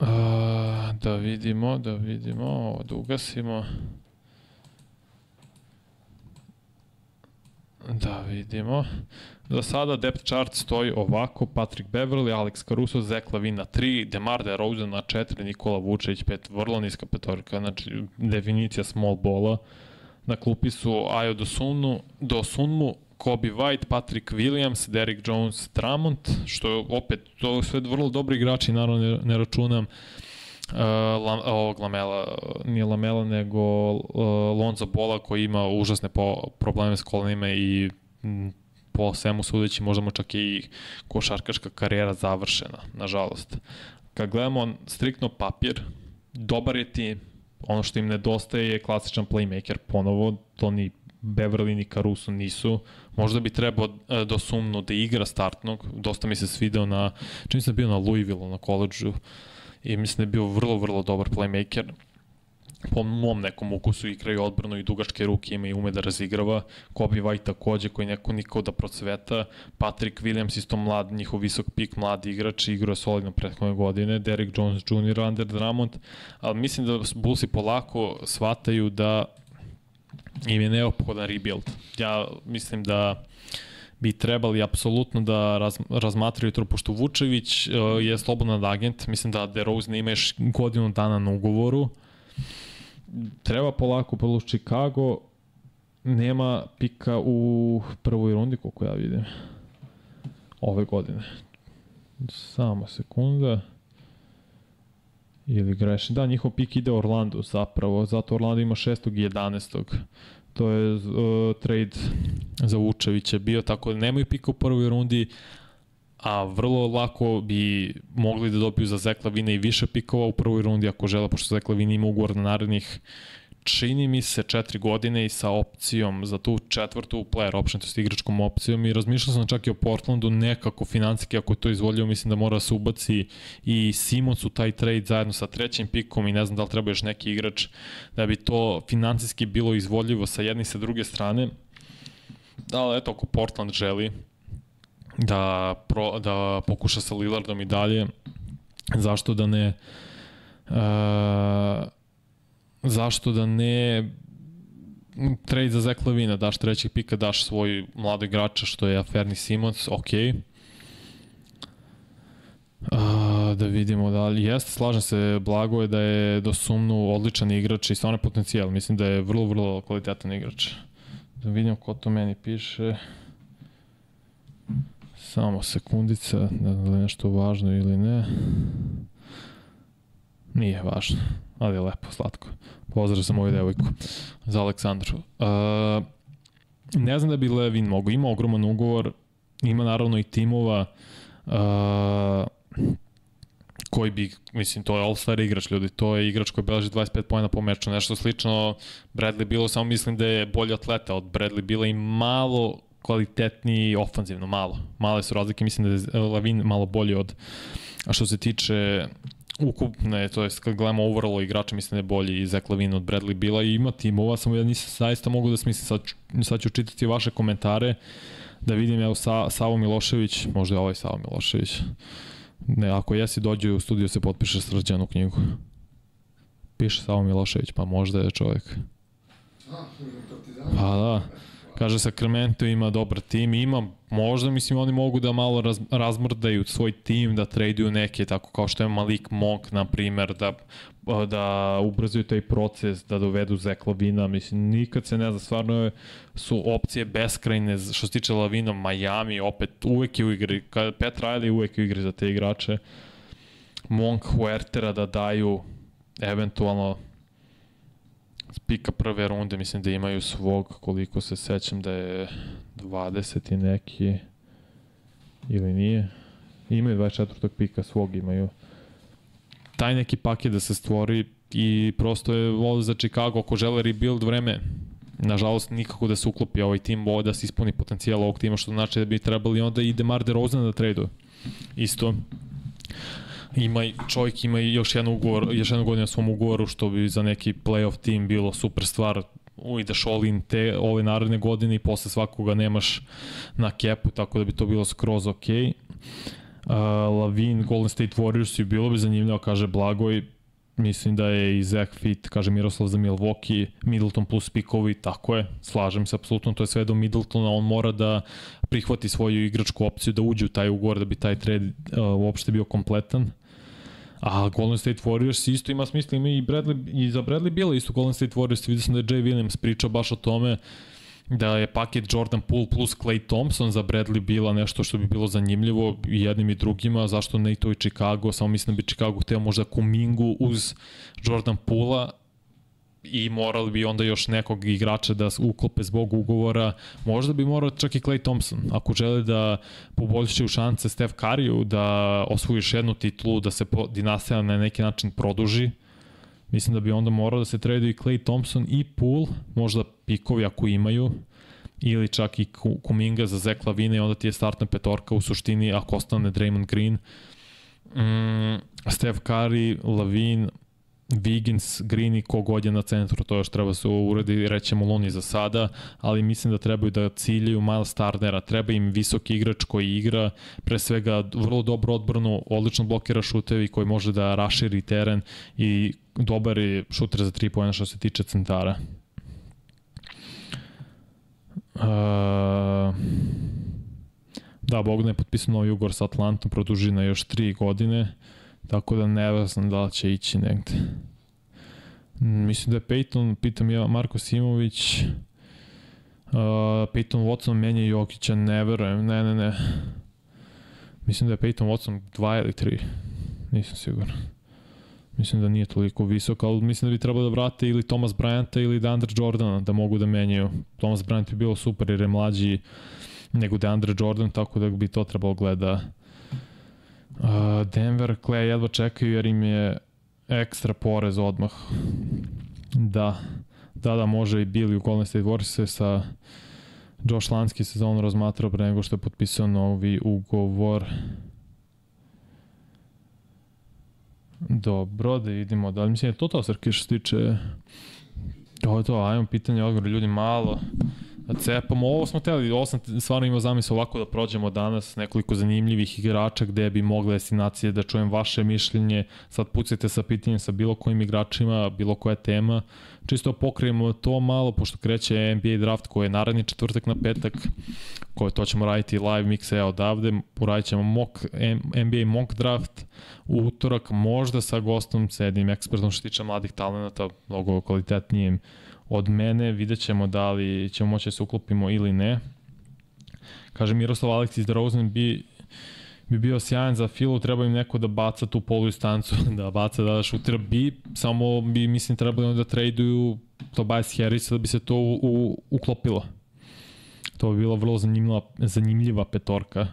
A, da vidimo, da vidimo, ovo da ugasimo. Da vidimo. Za sada depth chart stoji ovako, Patrick Beverly, Alex Caruso, Zach Lavin na 3, Demar DeRozan na 4, Nikola Vučević 5, vrlo niska petorika, znači definicija small bola. Na klupi su Ayo Dosunmu, Dosunmu, Kobe White, Patrick Williams, Derrick Jones, Drummond, što je opet, to sve vrlo dobri igrači, naravno ne, ne računam Lam, ovog Lamela, nije Lamela, nego uh, Lonzo Bola koji ima užasne po, probleme s kolenima i m, po svemu sudeći možda mu čak i košarkaška karijera završena, nažalost. Kad gledamo striktno papir, dobar je tim, ono što im nedostaje je klasičan playmaker, ponovo, to ni Beverly ni Caruso nisu. Možda bi trebao e, do sumnu da igra startnog. Dosta mi se svideo na, čim sam bio na Louisville na koleđu i mislim da je bio vrlo, vrlo dobar playmaker po mom nekom ukusu igraju odbranu i dugačke ruke ima i ume da razigrava. Kobe White takođe koji neko nikao da procveta. Patrick Williams isto mlad, njihov visok pik, mladi igrač, igrao solidno prethodne godine. Derrick Jones Jr. Under Drummond. Ali mislim da Bullsi polako shvataju da im je neophodan rebuild. Ja mislim da bi trebali apsolutno da raz, razmatraju to, pošto Vučević uh, je slobodan agent, mislim da DeRozan ima još godinu dana na ugovoru, treba polako plus Chicago, nema pika u prvoj rundi, koliko ja vidim, ove godine. Samo sekunda. Ili grešim. Da, njihov pik ide Orlando zapravo, zato Orlando ima 6. i 11. To je uh, trade. Za Vučevića bio, tako da nemaju pika u prvoj rundi, a vrlo lako bi mogli da dobiju za Zekla Vina i više pikova u prvoj rundi ako žele, pošto Zekla Vina ima ugovor na narednih čini mi se četiri godine i sa opcijom za tu četvrtu player option, to je igračkom opcijom i razmišljao sam čak i o Portlandu nekako financijski, ako je to izvolio, mislim da mora da se ubaci i Simons u taj trade zajedno sa trećim pikom i ne znam da li treba još neki igrač da bi to financijski bilo izvoljivo sa jedne i sa druge strane. Da, ali eto, ako Portland želi, da, pro, da pokuša sa Lillardom i dalje. Zašto da ne uh, zašto da ne trade za Zach Lavina, daš trećeg pika, daš svoj mlado igrača što je Aferni Simons, ok. Uh, da vidimo da li jeste, slažem se, blago je da je do sumnu odličan igrač i stvarno potencijal, mislim da je vrlo, vrlo kvalitetan igrač. Da vidimo ko to meni piše. Samo sekundica, ne znam da je nešto važno ili ne. Nije važno, ali je lepo, slatko. Pozdrav sam ovu devojku za Aleksandru. Uh, ne znam da bi Levin mogo, ima ogroman ugovor, ima naravno i timova uh, koji bi, mislim, to je all-star igrač, ljudi, to je igrač koji beleži 25 pojena po meču, nešto slično Bradley bilo, samo mislim da je bolji atleta od Bradley bila i malo kvalitetniji ofanzivno, malo. Male su razlike, mislim da je Lavin malo bolji od, a što se tiče ukupne, to jest kad gledamo overall igrača, mislim da je bolji i Zach Lavin od Bradley Bila i ima timova, samo ja nisam zaista mogu da smislim, sad, sad ću čitati vaše komentare, da vidim, evo, Sa, Savo Milošević, možda je ovaj Savo Milošević, ne, ako jesi dođe u studio se potpiše srđanu knjigu. Piše Savo Milošević, pa možda je čovjek. Pa da. Kaže Sacramento ima dobar tim, ima možda mislim oni mogu da malo raz, razmrdaju svoj tim, da traduju neke tako kao što je Malik Monk na primer, da da ubrzaju taj proces, da dovedu Zek Lavina, mislim, nikad se ne zna, stvarno su opcije beskrajne, što se tiče Lavina, Miami, opet uvek je u igri, Pet Riley uvek je u igri za te igrače, Monk, Huertera da daju eventualno pika prve runde, mislim da imaju svog, koliko se sećam da je 20 i neki, ili nije. Imaju 24. pika svog, imaju. Taj neki paket da se stvori i prosto je ovo za Chicago, ako žele rebuild vreme, nažalost nikako da se uklopi ovaj tim, ovo da se ispuni potencijal ovog tima, što znači da bi trebali onda i Demar DeRozan da traduje. Isto ima čovjek ima još jedan ugovor, još jednu godinu na svom ugovoru što bi za neki playoff tim bilo super stvar. ideš all in te ove naredne godine i posle svakoga nemaš na kepu, tako da bi to bilo skroz ok. Uh, Lavin, Golden State Warriors i bilo bi zanimljivo, kaže Blagoj, mislim da je i Zach fit, kaže Miroslav za Milwaukee, Middleton plus pikovi, tako je, slažem se apsolutno, to je sve do Middletona, on mora da prihvati svoju igračku opciju, da uđe u taj ugovor, da bi taj trade uh, uopšte bio kompletan. A Golden State Warriors isto ima smisla, ima i, Bradley, i za Bradley bilo isto Golden State Warriors, vidio sam da je Jay Williams pričao baš o tome, da je paket Jordan Poole plus Clay Thompson za Bradley bila nešto što bi bilo zanimljivo i jednim i drugima, zašto ne i to i Chicago, samo mislim da bi Chicago hteo možda Kumingu uz Jordan Poola i morali bi onda još nekog igrača da uklope zbog ugovora. Možda bi morao čak i Clay Thompson, ako žele da poboljšaju šanse Steph Curry-u, da osvojiš jednu titulu, da se dinastija na neki način produži, Mislim da bi onda morao da se tradu i Clay Thompson i Poole, možda pikovi ako imaju, ili čak i Kuminga za Zek Lavine i onda ti je startna petorka u suštini ako ostane Draymond Green. Mm, Steph Curry, Lavin, Wiggins, Green i kogod je na centru, to još treba se uredi, rećemo Luni za sada, ali mislim da trebaju da ciljaju Miles Turnera, treba im visoki igrač koji igra, pre svega vrlo dobro odbranu, odlično blokira šutevi koji može da raširi teren i dobar je šuter za 3 pojena što se tiče centara. Uh, da, Bogdan je potpisao novi ugor sa Atlantom, produži na još 3 godine, tako da ne znam da li će ići negde. Mislim da je Peyton, pitam ja Marko Simović, uh, Peyton Watson menja Jokića, ne verujem, ne, ne, ne. Mislim da je Peyton Watson 2 ili 3, nisam siguran. Mislim da nije toliko visok, ali mislim da bi trebalo da vrate ili Thomas Bryanta ili Deandre Jordana da mogu da menjaju. Thomas Bryant bi bilo super jer je mlađi nego Deandre Jordan, tako da bi to trebalo gleda. Uh, Denver, Clay jedva čekaju jer im je ekstra porez odmah. Da, da, da, može i bili u Golden State Warriors sa Josh Lansky sezonu razmatrao pre nego što je potpisao novi ugovor. Dobro, da vidimo da li mislim je to to Srki što se tiče to je to, ajmo pitanje odgovor ljudi malo cepamo, ovo smo teli, ovo sam stvarno imao zamisao ovako da prođemo danas nekoliko zanimljivih igrača gde bi mogle destinacije da čujem vaše mišljenje, sad pucajte sa pitanjem sa bilo kojim igračima, bilo koja tema, čisto pokrijemo to malo, pošto kreće NBA draft koji je naredni četvrtak na petak, koje to ćemo raditi live mix odavde, uradit ćemo mock, NBA mock draft u utorak, možda sa gostom, sa jednim ekspertom što tiče mladih talenata, mnogo kvalitetnijim od mene, vidjet ćemo da li ćemo moći da se uklopimo ili ne. Kaže Miroslav Aleksić da Rosen bi bi bio sjajan za Filu, treba im neko da baca tu polu istancu, <laughs> da baca, da šutira bi, samo bi, mislim, trebali da traduju Tobias Harris da bi se to u, u, uklopilo. To bi bila vrlo zanimljiva, zanimljiva petorka.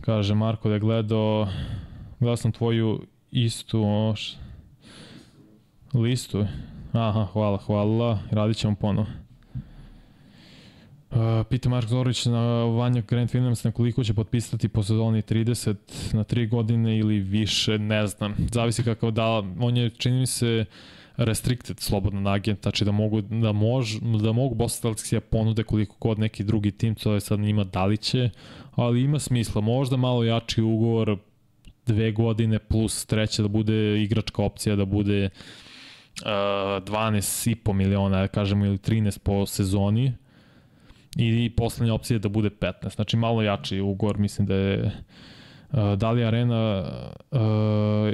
Kaže Marko da je gledao, gledao sam tvoju istu oš, listu. Aha, hvala, hvala. Radit ćemo ponovo. Uh, pita Mark Zorović na Vanja Grand Finance na koliko će potpisati po sezoni 30 na 3 godine ili više, ne znam. Zavisi kakav da, on je, čini mi se, restricted slobodan agent, znači da mogu da mož, da mogu Boston Celtics ponude koliko god neki drugi tim, to je sad njima da li će, ali ima smisla, možda malo jači ugovor, dve godine plus treća da bude igračka opcija, da bude uh, 12,5 miliona, da kažemo, ili 13 po sezoni, i poslednja opcija je da bude 15. Znači malo jači ugovor, mislim da je Uh, da li Arena, uh,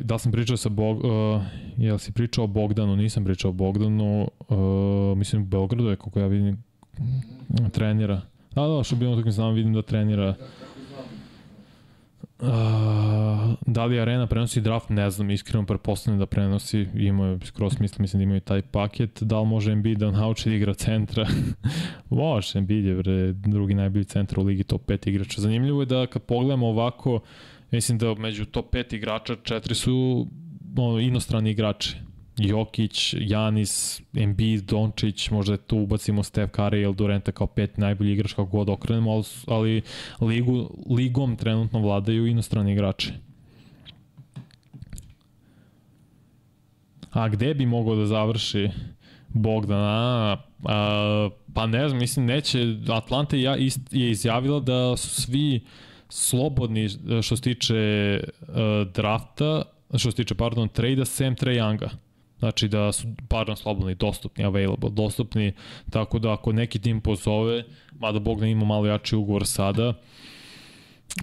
da sam pričao sa Bog, uh, jel si pričao o Bogdanu, nisam pričao o Bogdanu, mislim u Beogradu je kako ja vidim trenira. Da, da, što bi ono tako znam, vidim da trenira. Uh, da li Arena prenosi draft, ne znam, iskreno prepostavljam da prenosi, imaju skroz smisla, mislim da imaju taj paket, da li može Embiid da nauči da igra centra, <laughs> može, Embiid je bre, drugi najbolji centar u ligi top 5 igrača. Zanimljivo je da kad pogledamo ovako, mislim da među top 5 igrača četiri su ono, inostrani igrači. Jokić, Janis, Embiid, Dončić, možda tu ubacimo Steph Curry ili Durenta kao pet najbolji igrač kako god okrenemo, ali, ali ligu, ligom trenutno vladaju inostrani igrači. A gde bi mogao da završi Bogdana? A, pa ne znam, mislim, neće, Atlanta ja, ist, je izjavila da su svi slobodni što se tiče uh, drafta, što se tiče, pardon, trade-a, sem Trae Younga. Znači da su, pardon, slobodni, dostupni, available, dostupni, tako da ako neki tim pozove, mada Bogdan ima malo jači ugovor sada,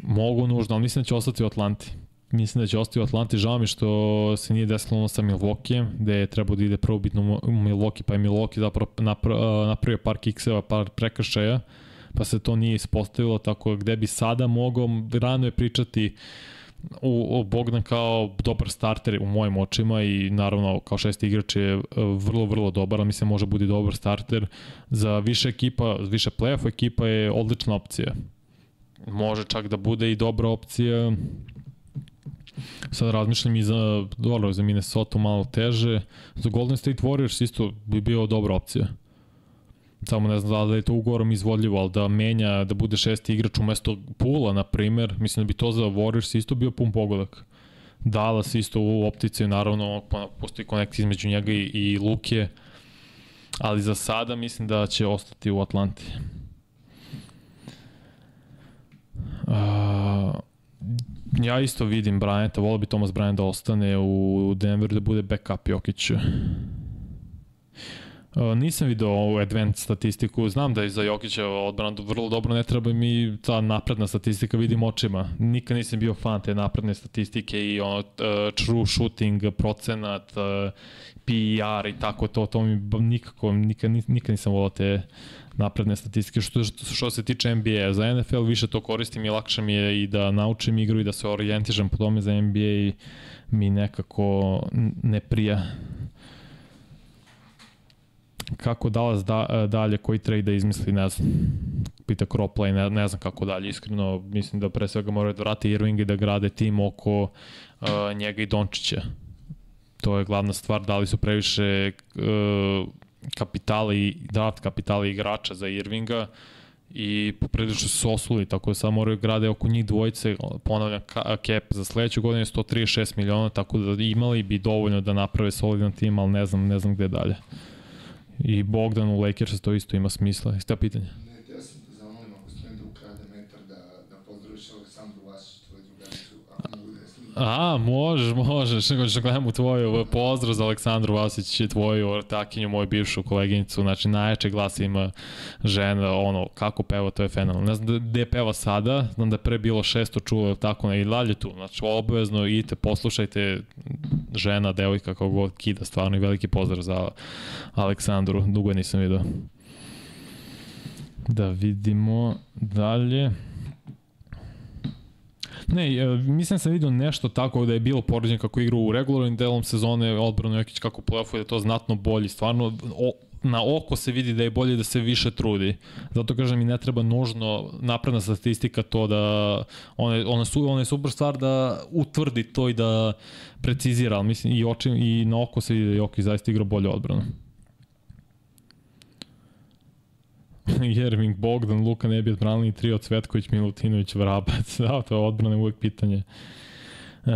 mogu nužno, ali mislim da će ostati u Atlanti mislim da će ostati u Atlanti. Žao mi što se nije desilo ono sa Milwaukee, gde je trebao da ide bitno u Milwaukee, pa je Milwaukee zapravo napravio par kikseva, par prekršaja, pa se to nije ispostavilo, tako gde bi sada mogao, rano je pričati u, u Bogdan kao dobar starter u mojim očima i naravno kao šesti igrač je e, vrlo, vrlo dobar, ali mislim može bude dobar starter. Za više ekipa, više playoff ekipa je odlična opcija. Može čak da bude i dobra opcija Sad razmišljam i za, dobro, za Minnesota malo teže. Za Golden State Warriors isto bi bio dobra opcija. Samo ne znam da je to ugovorom izvodljivo, ali da menja, da bude šesti igrač umesto Pula, na primer, mislim da bi to za Warriors isto bio pun pogodak. Dallas isto u optici, naravno, pa postoji konekt između njega i, i Luke, ali za sada mislim da će ostati u Atlanti. Uh, Ja isto vidim Bryanta, volio bi Thomas Bryant da ostane u Denveru da bude backup Jokiću. Nisam video ovu advanced statistiku, znam da je za Jokića odbrana vrlo dobro, ne treba mi ta napredna statistika, vidim očima. Nikad nisam bio fan te napredne statistike i ono, uh, true shooting, procenat, uh, PR i tako to, to mi nikako, nikad, nikad nisam volao te napredne statistike. Što, što se tiče NBA, za NFL više to koristim i lakše mi je i da naučim igru i da se orijentižem po tome za NBA mi nekako ne prija. Kako Dallas da, dalje, koji trade da izmisli, ne znam. Pita Kroplay, ne, ne znam kako dalje, iskreno mislim da pre svega moraju da vrati Irving i da grade tim oko uh, njega i Dončića. To je glavna stvar, da li su previše uh, kapitala i draft kapitala igrača za Irvinga i poprilično su osuli, tako da sad moraju grade oko njih dvojice, ponavljam, cap za sledeću godinu je 136 miliona, tako da imali bi dovoljno da naprave solidan tim, ali ne znam, ne znam gde dalje. I Bogdan u Lakers to isto ima smisla. Iste pitanje? A, možeš, možeš, nego ćeš gledam u tvoju pozdrav za Aleksandru Vasić, tvoju ortakinju, moju bivšu koleginicu, znači najjače glas ima žena, ono, kako peva, to je fenomenalno. Ne znam gde peva sada, znam da je pre bilo šesto čulo, tako na i dalje tu, znači obavezno idite, poslušajte žena, devojka, kako god kida, stvarno i veliki pozdrav za Aleksandru, dugo nisam vidio. Da vidimo dalje. Ne, e, mislim da sam vidio nešto tako da je bilo poređen kako igra u regularnim delom sezone, odbrano Jokić kako play-offu da je to znatno bolji. Stvarno, o, na oko se vidi da je bolje da se više trudi. Zato kažem i ne treba nužno napredna statistika to da ona, ona, su, ona je super stvar da utvrdi to i da precizira, ali mislim i, oči, i na oko se vidi da Jokić zaista igra bolje odbranu. <laughs> Jerving, Bogdan, Luka Nebijat, Branlin, Trio, Cvetković, Milutinović, Vrabac. <laughs> Da, to je odbrane uvek pitanje. E,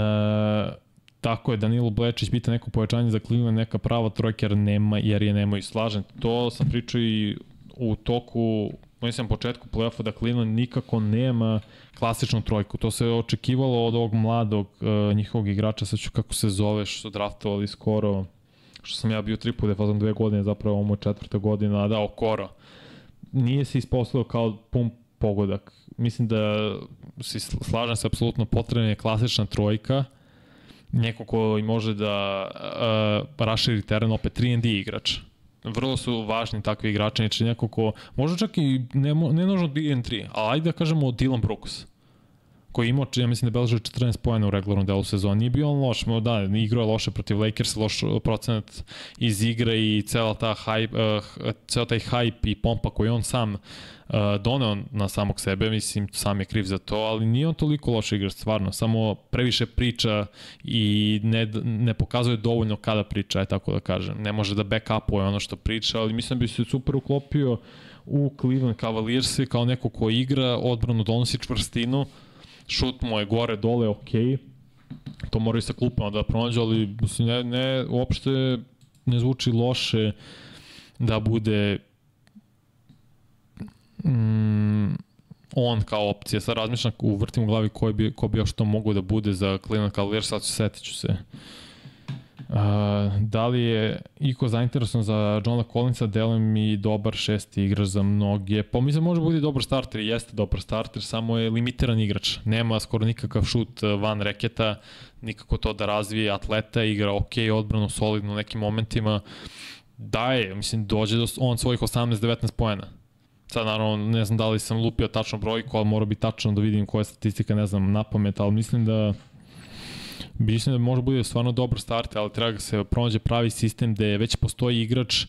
tako je, Danilo Blečić pita neko povećanje za Cleveland, neka prava trojka jer, nema, jer je nema i slažen. To sam pričao i u toku mislim početku play-offa da Cleveland nikako nema klasičnu trojku. To se očekivalo od ovog mladog uh, njihovog igrača, sad ću kako se zove, što su draftovali skoro, što sam ja bio tri puta, fazom dve godine, zapravo ovo je četvrta godina, da, Okoro nije se ispostavio kao pun pogodak. Mislim da se slažem se apsolutno potrebna je klasična trojka, neko ko može da uh, raširi teren, opet 3 and D igrač. Vrlo su važni takvi igrači, znači neko ko, možda čak i ne, ne nužno DN3, ali ajde da kažemo Dylan Brooks koji imao, ja mislim da je beležio 14 pojena u regularnom delu sezona. Nije bio on loš, da, igrao je loše protiv Lakers, loš procenat iz igre i cela ta hype, uh, ceo taj hype i pompa koji on sam uh, doneo na samog sebe, mislim, sam je kriv za to, ali nije on toliko loš igrač, stvarno, samo previše priča i ne, ne pokazuje dovoljno kada priča, je tako da kažem. Ne može da back-upuje ono što priča, ali mislim da bi se super uklopio u Cleveland Cavaliers kao neko ko igra, odbranu donosi čvrstinu, šut mu je gore, dole, ok. to moraju sa klupama da pronađu, ali mislim, ne, ne, uopšte ne zvuči loše da bude mm, on kao opcija. Sad razmišljam, uvrtim u glavi ko bi, ko bi još to mogu da bude za Cleveland Cavaliers, sad setit ću se. Da li je Iko zainteresovan za Johna Collinsa, deluje mi dobar šesti igrač za mnoge. Pa mislim može biti dobar starter, jeste dobar starter, samo je limitiran igrač. Nema skoro nikakav šut van reketa, nikako to da razvije atleta, igra ok, odbranu solidno u nekim momentima. Daje, mislim, dođe do on svojih 18-19 poena Sad naravno ne znam da li sam lupio tačno brojku, ali mora biti tačno da vidim koja je statistika, ne znam, na pamet, ali mislim da mislim da može bude stvarno dobar start, ali treba da se pronađe pravi sistem gde već postoji igrač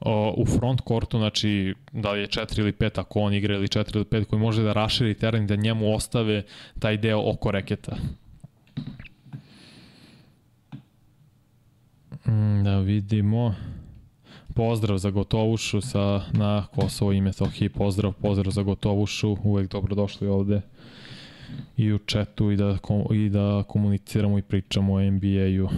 o, u front kortu, znači da li je 4 ili 5 ako on igra ili 4 ili 5 koji može da raširi teren da njemu ostave taj deo oko reketa. Mm, da vidimo. Pozdrav za Gotovušu sa, na Kosovo i Metohiji. Pozdrav, pozdrav za Gotovušu. Uvek dobrodošli ovde i u chatu i da, i da komuniciramo i pričamo o NBA-u.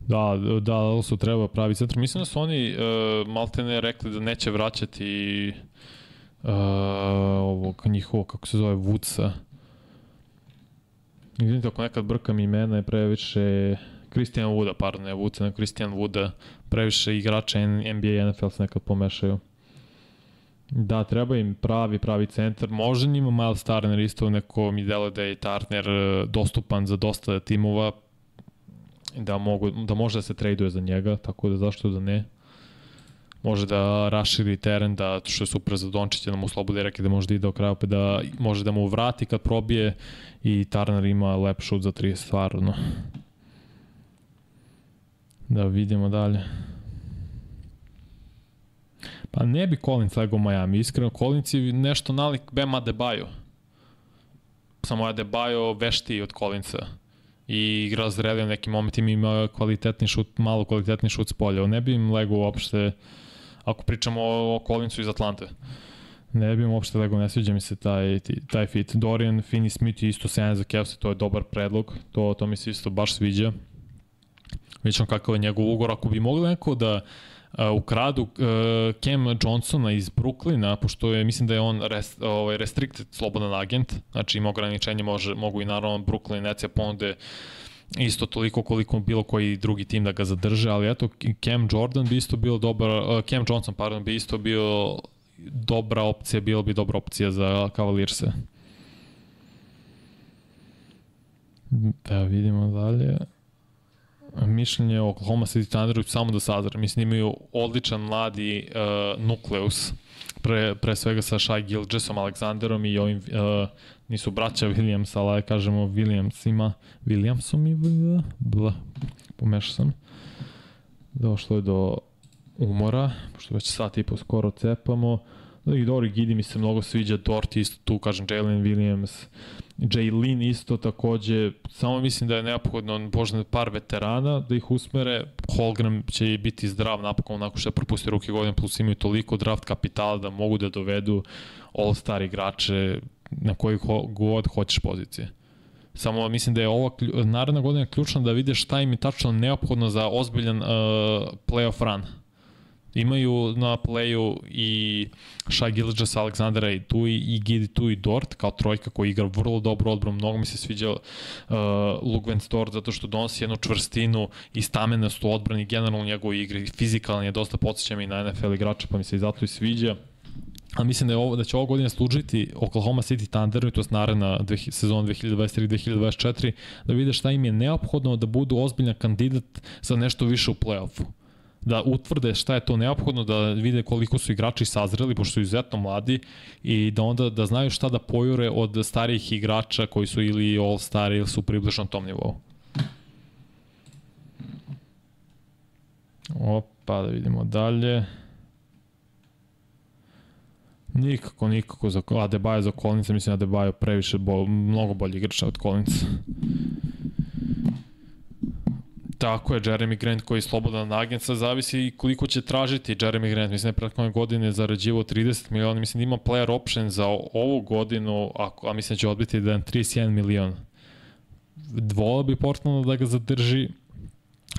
Da, da, su treba pravi centar. Mislim da su oni uh, maltene rekli da neće vraćati uh, ovog njihovog, kako se zove, Woodsa. Vidite, ako nekad brkam imena je previše Christian Wooda, pardon, ne Woodsa, ne Christian Wooda, previše igrača NBA i NFL se nekad pomešaju. Da, treba im pravi, pravi centar. Može njima Miles Turner isto neko mi dele da je Turner e, dostupan za dosta timova da, mogu, da može da se traduje za njega, tako da zašto da ne. Može da raširi teren, da što je super za Dončića, da mu slobode reke da može da ide kraja, opet da može da mu vrati kad probije i Turner ima lep šut za 30 stvarno. Da vidimo dalje. Pa ne bi Collins legao Miami, iskreno Collins je nešto nalik Bema Adebayo. Samo Adebayo veštiji od Collinsa i igra zrelio nekim momentima ima kvalitetni šut, malo kvalitetni šut s polja. Ne bi im legao uopšte, ako pričamo o, o Collinsu iz Atlante. Ne bi im uopšte legao, ne sviđa mi se taj, taj fit. Dorian Finney-Smith je isto 7 za Kevse, to je dobar predlog, to, to mi se isto baš sviđa. Vidjet ćemo kakav je njegov ugor. Ako bi mogli neko da ukradu uh, Cam Johnsona iz Brooklyna, pošto je, mislim da je on rest, ovaj, restricted slobodan agent, znači ima ograničenje, može, mogu i naravno Brooklyn Necija ponude isto toliko koliko bilo koji drugi tim da ga zadrže, ali eto Cam Jordan bi isto bio dobar, uh, Cam Johnson, pardon, bi isto bio dobra opcija, bilo bi dobra opcija za Cavalierse. Da vidimo dalje mišljenje o Oklahoma City Thunderu samo da sazra. Mislim, imaju odličan mladi uh, nukleus, pre, pre svega sa Shai Gilgesom, Alexanderom i ovim, uh, nisu braća Williams, ali kažemo Williamsima, Williamsom i bla, pomešao sam. Došlo je do umora, pošto već sat i po skoro cepamo. I Dori Gidi mi se mnogo sviđa, Dort isto tu, kažem, Jalen Williams, Jaylin isto takođe, samo mislim da je neophodno možda par veterana da ih usmere, Holgram će biti zdrav napokon nakon što je propustio ruke godine, plus imaju toliko draft kapitala da mogu da dovedu all-star igrače na koji god hoćeš pozicije. Samo mislim da je ova naredna godina ključna da vidiš šta im je tačno neophodno za ozbiljan uh, playoff run imaju na playu i Shai Gilgis, Aleksandra i tu i, Gidi tu i Dort kao trojka koji igra vrlo dobro odbranu. Mnogo mi se sviđa uh, Lugvens Dort zato što donosi jednu čvrstinu i stamenenost u odbrani generalno u njegovoj igri. Fizikalni je dosta podsjećam i na NFL igrača pa mi se i zato i sviđa. A mislim da, je ovo, da će ovo godine služiti Oklahoma City Thunderu, to je naredna dve, sezona 2023-2024, da vide šta im je neophodno da budu ozbiljan kandidat za nešto više u play-offu da utvrde šta je to neophodno, da vide koliko su igrači sazreli, pošto su izuzetno mladi, i da onda da znaju šta da pojure od starijih igrača koji su ili all-star ili su približno tom nivou. Opa, da vidimo dalje. Nikako, nikako za Adebayo za Kolinca, mislim da Adebayo previše, bo, mnogo bolji igrač od Kolinca. Tako je, Jeremy Grant koji je slobodan agent, sad zavisi koliko će tražiti Jeremy Grant. Mislim da je prethodne godine zarađivo 30 miliona, mislim da ima player option za ovu godinu, a, a mislim da će odbiti da je 31 milion. dvola bi Portland da ga zadrži,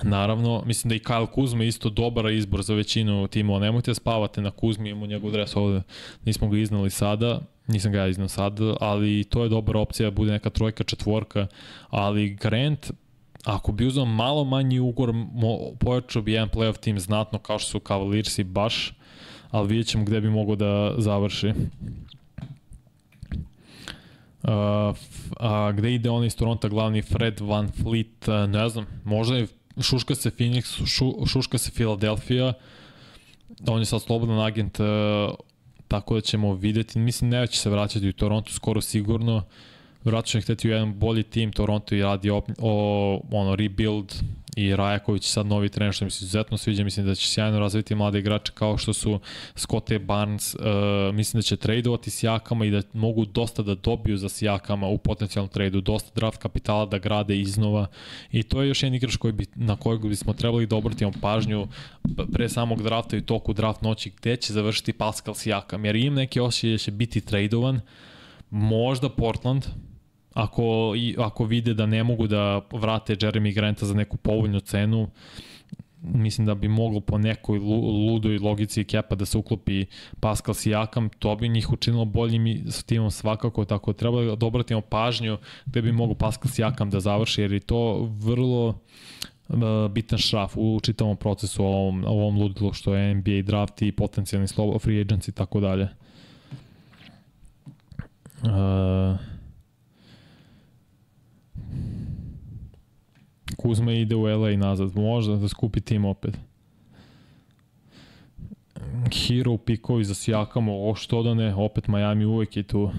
Naravno, mislim da i Kyle Kuzma isto dobar izbor za većinu timova. Nemojte da spavate na Kuzmi, imamo njegov dres ovde. Nismo ga iznali sada, nisam ga ja iznao sada, ali to je dobra opcija, bude neka trojka, četvorka, ali Grant, ako bi uzao malo manji ugor, pojačao bi jedan playoff tim znatno kao što su Cavaliersi baš, ali vidjet ćemo gde bi mogo da završi. Uh, a gde ide on iz Toronto, glavni Fred Van Fleet, uh, ne znam, možda je šuška se Phoenix, šu, šuška se Philadelphia, on je sad slobodan agent, uh, tako da ćemo videti, mislim neće se vraćati u Toronto skoro sigurno, vratno će hteti u jedan bolji tim, Toronto i radi o, o ono, rebuild, i Rajaković sad novi trener što mi se izuzetno sviđa, mislim da će sjajno razviti mlade igrače kao što su Scottie Barnes, uh, mislim da će tradovati s Jakama i da mogu dosta da dobiju za Sijakama u potencijalnom tradu, dosta draft kapitala da grade iznova. I to je još jedan igrač koji bi, na kojeg bismo trebali da obratimo pažnju pre samog drafta i toku draft noći gde će završiti Pascal Sijakam, jer im neke osjećaje da će biti tradovan, možda Portland, ako, ako vide da ne mogu da vrate Jeremy Granta za neku povoljnu cenu, mislim da bi moglo po nekoj ludoj logici Kepa da se uklopi Pascal Sijakam, to bi njih učinilo boljim s timom svakako, tako da treba da obratimo pažnju gde bi mogo Pascal Sijakam da završi, jer je to vrlo uh, bitan šraf u čitavom procesu ovom, ovom ludilu što je NBA draft i potencijalni free agents i tako dalje. Uh, Kuzma ide u LA nazad, možda da skupi tim opet. Hero pikovi za Sijakamo, o što da ne, opet Miami uvek je tu.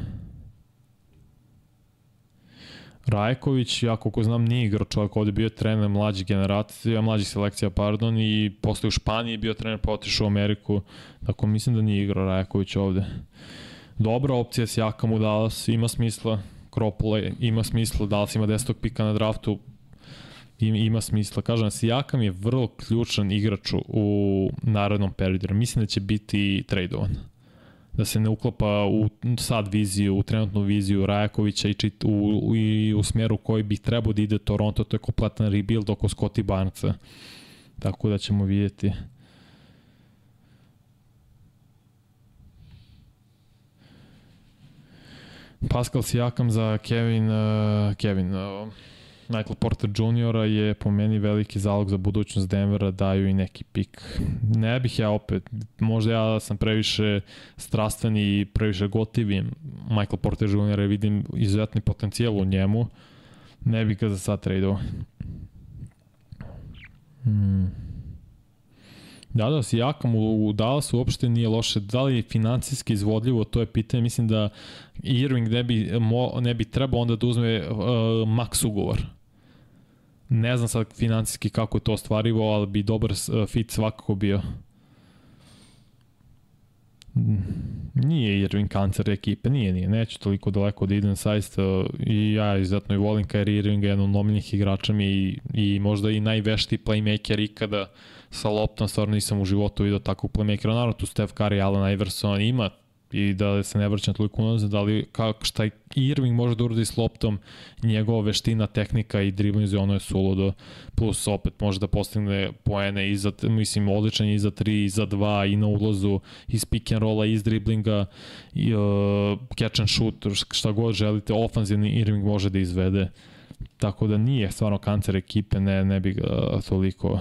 Rajković, ja koliko znam, nije igrao čovjek, ovde bio trener mlađe generacije, mlađe selekcija, pardon, i posle u Španiji bio trener, pa otišao u Ameriku, tako mislim da nije igrao Rajković ovde. Dobra opcija s Jakam u Dallas, ima smisla, Kropole ima smisla, Dallas ima 10. pika na draftu, ima smisla. Kažem, Sijakam je vrlo ključan igrač u narodnom periodu. Mislim da će biti tradovan. Da se ne uklapa u sad viziju, u trenutnu viziju Rajakovića i, čit, u, i u smjeru koji bi trebao da ide Toronto, to je kompletan rebuild oko Scotty Barnesa. Tako da ćemo vidjeti. Pascal Sijakam za Kevin, uh, Kevin, uh, Michael Porter Jr. je po meni veliki zalog za budućnost Denvera, daju i neki pik. Ne bih ja opet, možda ja sam previše strastven i previše gotivim Michael Porter Jr. vidim izuzetni potencijal u njemu, ne bih ga za sad tradeo. Hmm. Da, da, si jakam u, u Dallasu uopšte nije loše. Da li je financijski izvodljivo, to je pitanje. Mislim da Irving ne bi, mo, ne bi trebao onda da uzme uh, max ugovor Ne znam sad financijski kako je to ostvarivo, ali bi dobar uh, fit svakako bio. Nije Irving kancer ekipe, nije, nije, neću toliko daleko da idem saista i ja izuzetno i volim Kyrie Irvinga, jedan od igrača mi i, i možda i najveštiji playmaker ikada sa loptom, stvarno nisam u životu vidio takvog playmakera, naravno tu Steph Curry, Allen Iverson ima i da se ne vraćam toliko unazad, da li kako, šta Irving može da uradi s loptom, njegova veština, tehnika i dribling ono je suludo, plus opet može da postigne poene i za, mislim, odličan i za 3, i za 2, i na ulazu, iz pick and rolla, iz driblinga, i, uh, catch and shoot, šta god želite, ofanzivni Irving može da izvede, tako da nije stvarno kancer ekipe, ne, ne bi ga toliko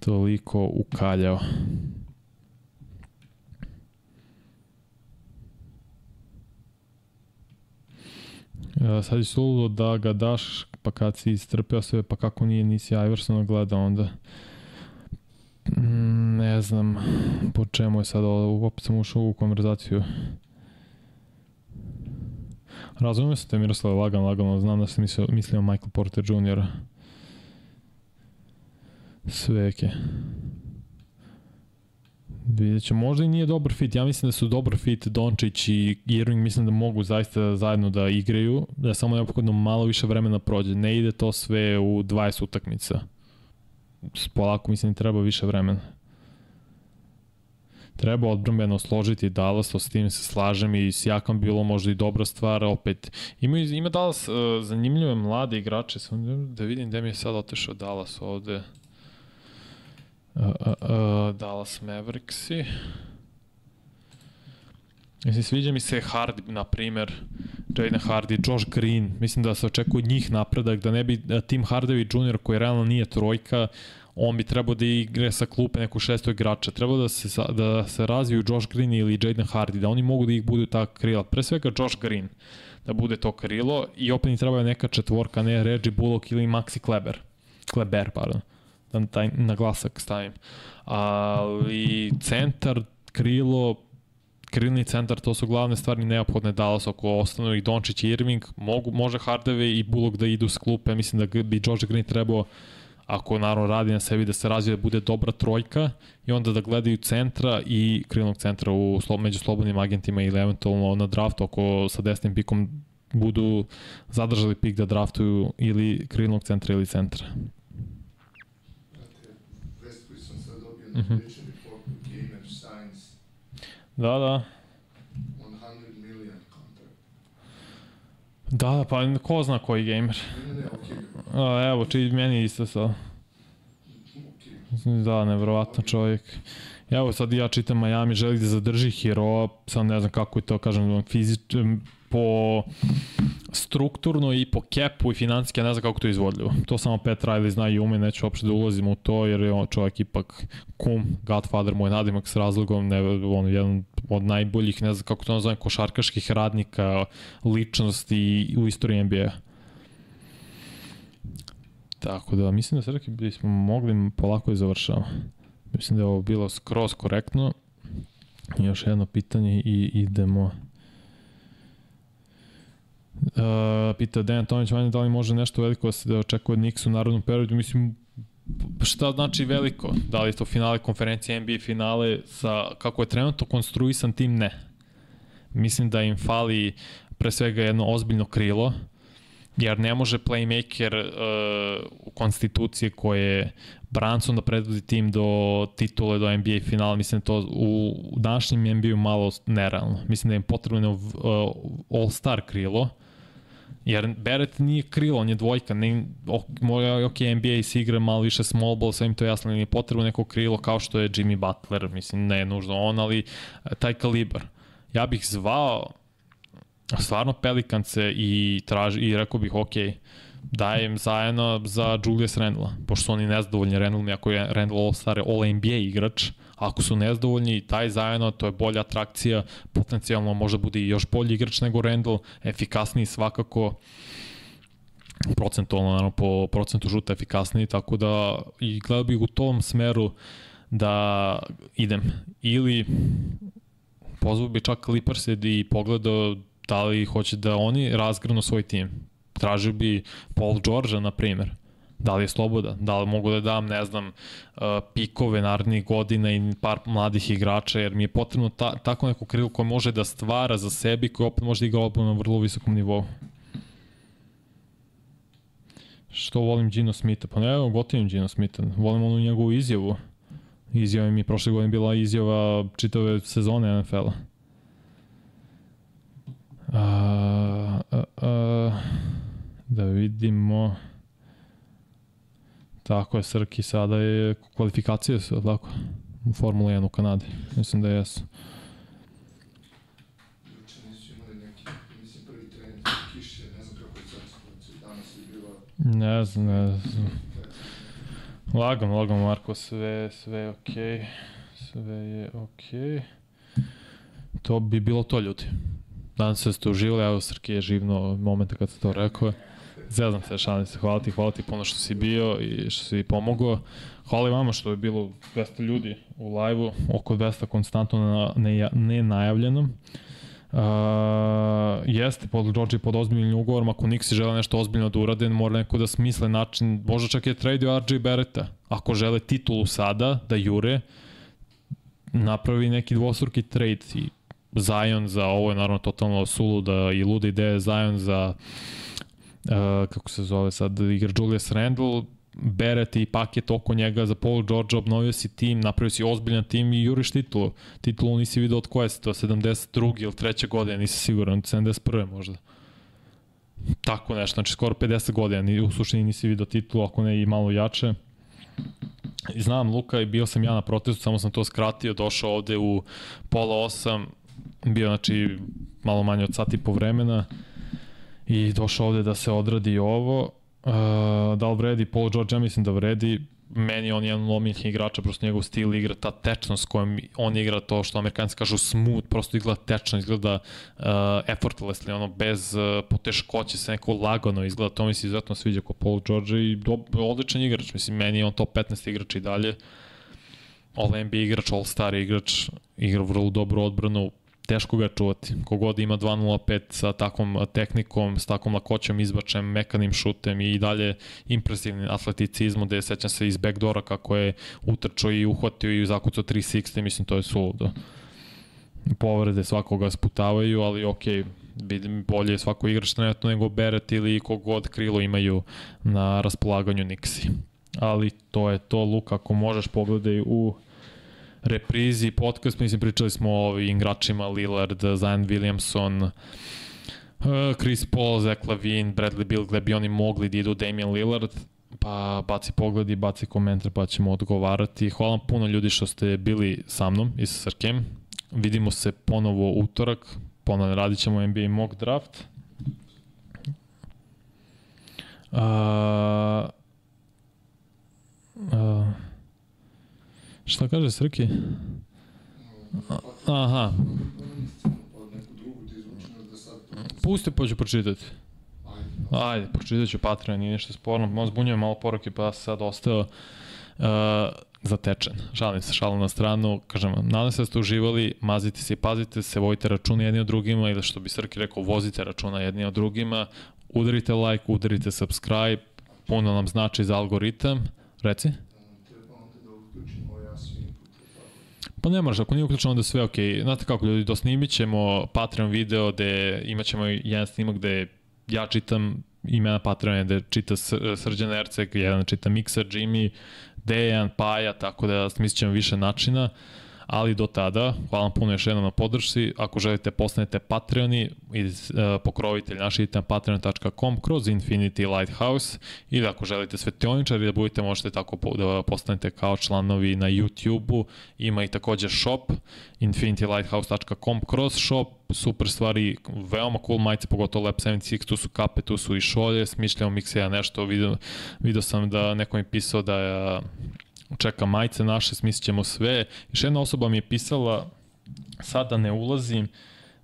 toliko ukaljao. Ja, sad je suludo da ga daš, pa kad si istrpeo sve, pa kako nije, nisi Iversona gleda onda. Mm, ne znam po čemu je sad opet sam ušao u konverzaciju. Razumijem se te Miroslav lagan, lagano, znam da se mislio, mislio Michael Porter Jr. Sveke. Vidjet ćemo, možda i nije dobar fit, ja mislim da su dobar fit Dončić i Irving, mislim da mogu zaista zajedno da igraju, da samo neophodno malo više vremena prođe, ne ide to sve u 20 utakmica. Polako mislim da treba više vremena. treba odbrambeno složiti Dallas, to s tim se slažem i s Jakam bilo možda i dobra stvar, opet ima, ima Dallas uh, zanimljive mlade igrače, da vidim gde mi je sad otešao Dallas ovde. Uh, uh, uh, Dallas Mavericksi. Mislim, sviđa mi se Hardy, na primer, Jaden Hardy, Josh Green, mislim da se očekuje njih napredak, da ne bi da Tim Hardaway Jr. koji realno nije trojka, on bi trebao da igre sa klupe neku šestog igrača. Treba da se, da se razviju Josh Green ili Jaden Hardy, da oni mogu da ih budu ta krila. Pre svega Josh Green, da bude to krilo i opet ni treba neka četvorka, ne Reggie Bullock ili Maxi Kleber. Kleber, pardon. Da taj naglasak stavim. Ali centar, krilo, krilni centar, to su glavne stvari neophodne Dallas ako ostanu i Dončić i Irving, mogu, može Hardaway i Bullock da idu s klupe, mislim da bi Josh Green trebao ako naravno radi na sebi da se razvije da bude dobra trojka i onda da gledaju centra i krilnog centra u među slobodnim agentima ili eventualno na draftu ako sa desnim pikom budu zadržali pik da draftuju ili krilnog centra ili centra. Mm -hmm. Da, da. Da, pa ko zna koji gamer. Ne, ne, okay. A, evo, či meni isto sa. Da, nevrovatno čovjek. Evo sad ja čitam Miami želi da zadrži Hero, sad ne znam kako je to, kažem, fizič, po strukturno i po kepu i financijski, ja ne znam kako to izvodljivo. To samo Pet Riley zna i ume, neću uopšte da ulazim u to, jer je on čovjek ipak kum, Godfather, moj nadimak s razlogom, ne, on jedan od najboljih, ne znam kako to nazovem, košarkaških radnika, ličnosti u istoriji NBA. Tako da, mislim da se rekli bismo mogli polako i završavamo. Mislim da je ovo bilo skroz korektno. Još jedno pitanje i idemo Uh, pita Dejan Tomić, Vanja, da li može nešto veliko da se da očekuje od Nix u narodnom periodu? Mislim, šta znači veliko? Da li je to finale konferencije, NBA finale, sa, kako je trenutno konstruisan tim? Ne. Mislim da im fali pre svega jedno ozbiljno krilo, jer ne može playmaker uh, u konstitucije koje Branson da predvodi tim do titule, do NBA finala, mislim to u, u današnjem NBA malo nerealno. Mislim da im potrebno uh, all-star krilo, Jer Beret nije krilo, on je dvojka, ne, ok, NBA se igra malo više small ball, sve im to jasno, nije potrebno neko krilo kao što je Jimmy Butler, mislim, ne je nužno on, ali taj kalibar. Ja bih zvao stvarno Pelikance i, traži, i rekao bih, ok, dajem zajedno za Julius Randle, pošto su oni nezadovoljni Randle, mi ako je Randle All-Star All-NBA igrač, Ako su nezadovoljni, taj zajedno, to je bolja atrakcija, potencijalno može bude i još bolji igrač nego Randall, efikasniji svakako, procentualno, naravno, po procentu žuta efikasniji, tako da i gledao bih u tom smeru da idem. Ili pozvao bi čak Clippers i pogledao da li hoće da oni razgranu svoj tim. Tražio bi Paul George, na primjer da li je sloboda, da li mogu da dam, ne znam, uh, pikove narednih godina i par mladih igrača, jer mi je potrebno ta, tako neko krilo koje može da stvara za sebi, koje opet može da igra opet na vrlo visokom nivou. Što volim Gino Smitha? Pa ne, gotivim Gino Smitha. Volim onu njegovu izjavu. Izjava mi prošle godine bila izjava čitave sezone NFL-a. Uh, uh, uh, da vidimo... Tako je, Srki sada je kvalifikacije su, tako? U Formula 1 u Kanadi. Mislim da jesu. Ne znam, ne znam. Lagam, lagam, Marko, sve, sve je okej. Okay. Sve je okej. Okay. To bi bilo to, ljudi. Danas se ste uživali, evo Srki je živno momenta kad se to rekao. Zeznam se, šalim se, hvala ti, hvala ti puno što si bio i što si pomogao. Hvala i vama što je bilo 200 ljudi u live-u, oko 200 konstantno na ne. Uh, jeste pod George pod ozbiljnim ugovorom, ako Nixi žele nešto ozbiljno da urade, mora neko da smisle način, možda čak je tradio RJ Beretta, ako žele titulu sada, da jure, napravi neki dvostruki trade i Zion za ovo je naravno totalno suluda i luda ideja Zion za uh, kako se zove sad, igra Julius Randle, Beret i paket oko njega za Paul George, obnovio si tim, napravio si ozbiljan tim i juriš titulu. Titulu nisi vidio od koje si to, 72. ili 3. godine, nisi siguran, 71. možda. Tako nešto, znači skoro 50 godina, u suštini nisi vidio titulu, ako ne i malo jače. Znam, Luka, i bio sam ja na protestu, samo sam to skratio, došao ovde u pola osam, bio znači malo manje od sati po vremena i došao ovde da se odradi ovo. Uh, da li vredi Paul George? Ja mislim da vredi. Meni on je jedan lomih igrača, prosto njegov stil igra, ta tečnost kojom on igra to što amerikanci kažu smooth, prosto izgleda tečno, izgleda uh, effortlessly, ono bez uh, poteškoće se neko lagano izgleda, to mi se izuzetno sviđa ko Paul George i do, odličan igrač, mislim, meni je on top 15 igrač i dalje, All NBA igrač, All Star igrač, igra vrlo dobru odbranu, teško ga čuvati. Kogod ima 2.05 sa takvom tehnikom, sa takvom lakoćom izbačem, mekanim šutem i dalje impresivnim atleticizmom, gde sećam se iz backdora kako je utrčao i uhvatio i zakucao 360, mislim to je suludo. Povrede svakoga sputavaju, ali ok, vidim bolje je svako igrač trenutno nego Beret ili kogod krilo imaju na raspolaganju Nixi. Ali to je to, Luka, ako možeš pogledaj u reprizi podcast, mislim pričali smo o igračima Lillard, Zion Williamson, uh, Chris Paul, Zach Lavin, Bradley Bill, gde bi oni mogli da idu Damian Lillard, pa baci pogled i baci komentar pa ćemo odgovarati. Hvala vam puno ljudi što ste bili sa mnom i sa Srkem. Vidimo se ponovo utorak, ponovo radit ćemo NBA mock draft. Uh, uh, Šta kaže Srki? Aha. Pusti pa ću pročitati. Ajde, pročitat ću Patreon, nije ništa sporno. Možda zbunjujem malo poruke, pa sam sad ostao uh, zatečen. Žalim se, šalim na stranu. Kažem nadam se da ste uživali, mazite se i pazite se, vojite računa jedni od drugima ili što bi Srki rekao, vozite računa jedni od drugima. Udarite like, udarite subscribe, puno nam znači za algoritam. Reci? Pa ne moraš, ako nije uključeno onda sve ok. Znate kako ljudi, to snimit ćemo Patreon video gde imat ćemo jedan snimak gde ja čitam imena Patreona gde čita Srđan Erceg, jedan čita Mixer, Jimmy, Dejan, Paja, tako da smislit ćemo više načina. Uh, ali do tada, hvala vam puno još jednom na podršci, ako želite postanete Patreoni iz uh, pokrovitelj naši idite na patreon.com kroz Infinity Lighthouse ili ako želite svetioničari da budete možete tako da postanete kao članovi na YouTube-u, ima i takođe shop infinitylighthouse.com kroz shop, super stvari, veoma cool majice, pogotovo Lab 76, tu su kape, tu su i šolje, smišljamo mikseja nešto, video, video sam da neko mi pisao da je čeka majice naše, smislit ćemo sve. Još jedna osoba mi je pisala, sada ne ulazim,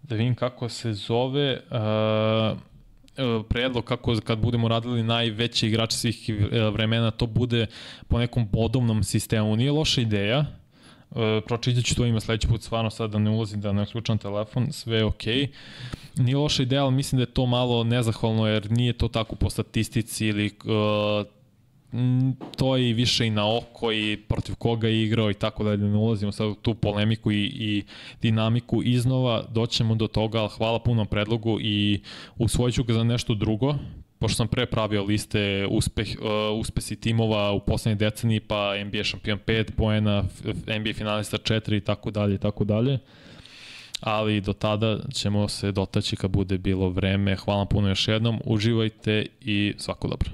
da vidim kako se zove, uh, predlog kako kad budemo radili najveći igrači svih vremena, to bude po nekom bodovnom sistemu. Nije loša ideja, Uh, pročitat ću to ima sledeći put stvarno sad da ne ulazim, da ne uključam telefon, sve je okej. Okay. Nije loša ideja, ali mislim da je to malo nezahvalno jer nije to tako po statistici ili uh, to je i više i na oko i protiv koga je igrao i tako dalje, ne ulazimo sad u tu polemiku i, i dinamiku iznova, doćemo do toga, ali hvala puno predlogu i usvojit ću ga za nešto drugo, pošto sam pre pravio liste uspeh, uh, uspesi timova u poslednjih deceniji, pa NBA šampion 5 poena, NBA finalista 4 i tako dalje i tako dalje. Ali do tada ćemo se dotaći kad bude bilo vreme. Hvala puno još jednom, uživajte i svako dobro.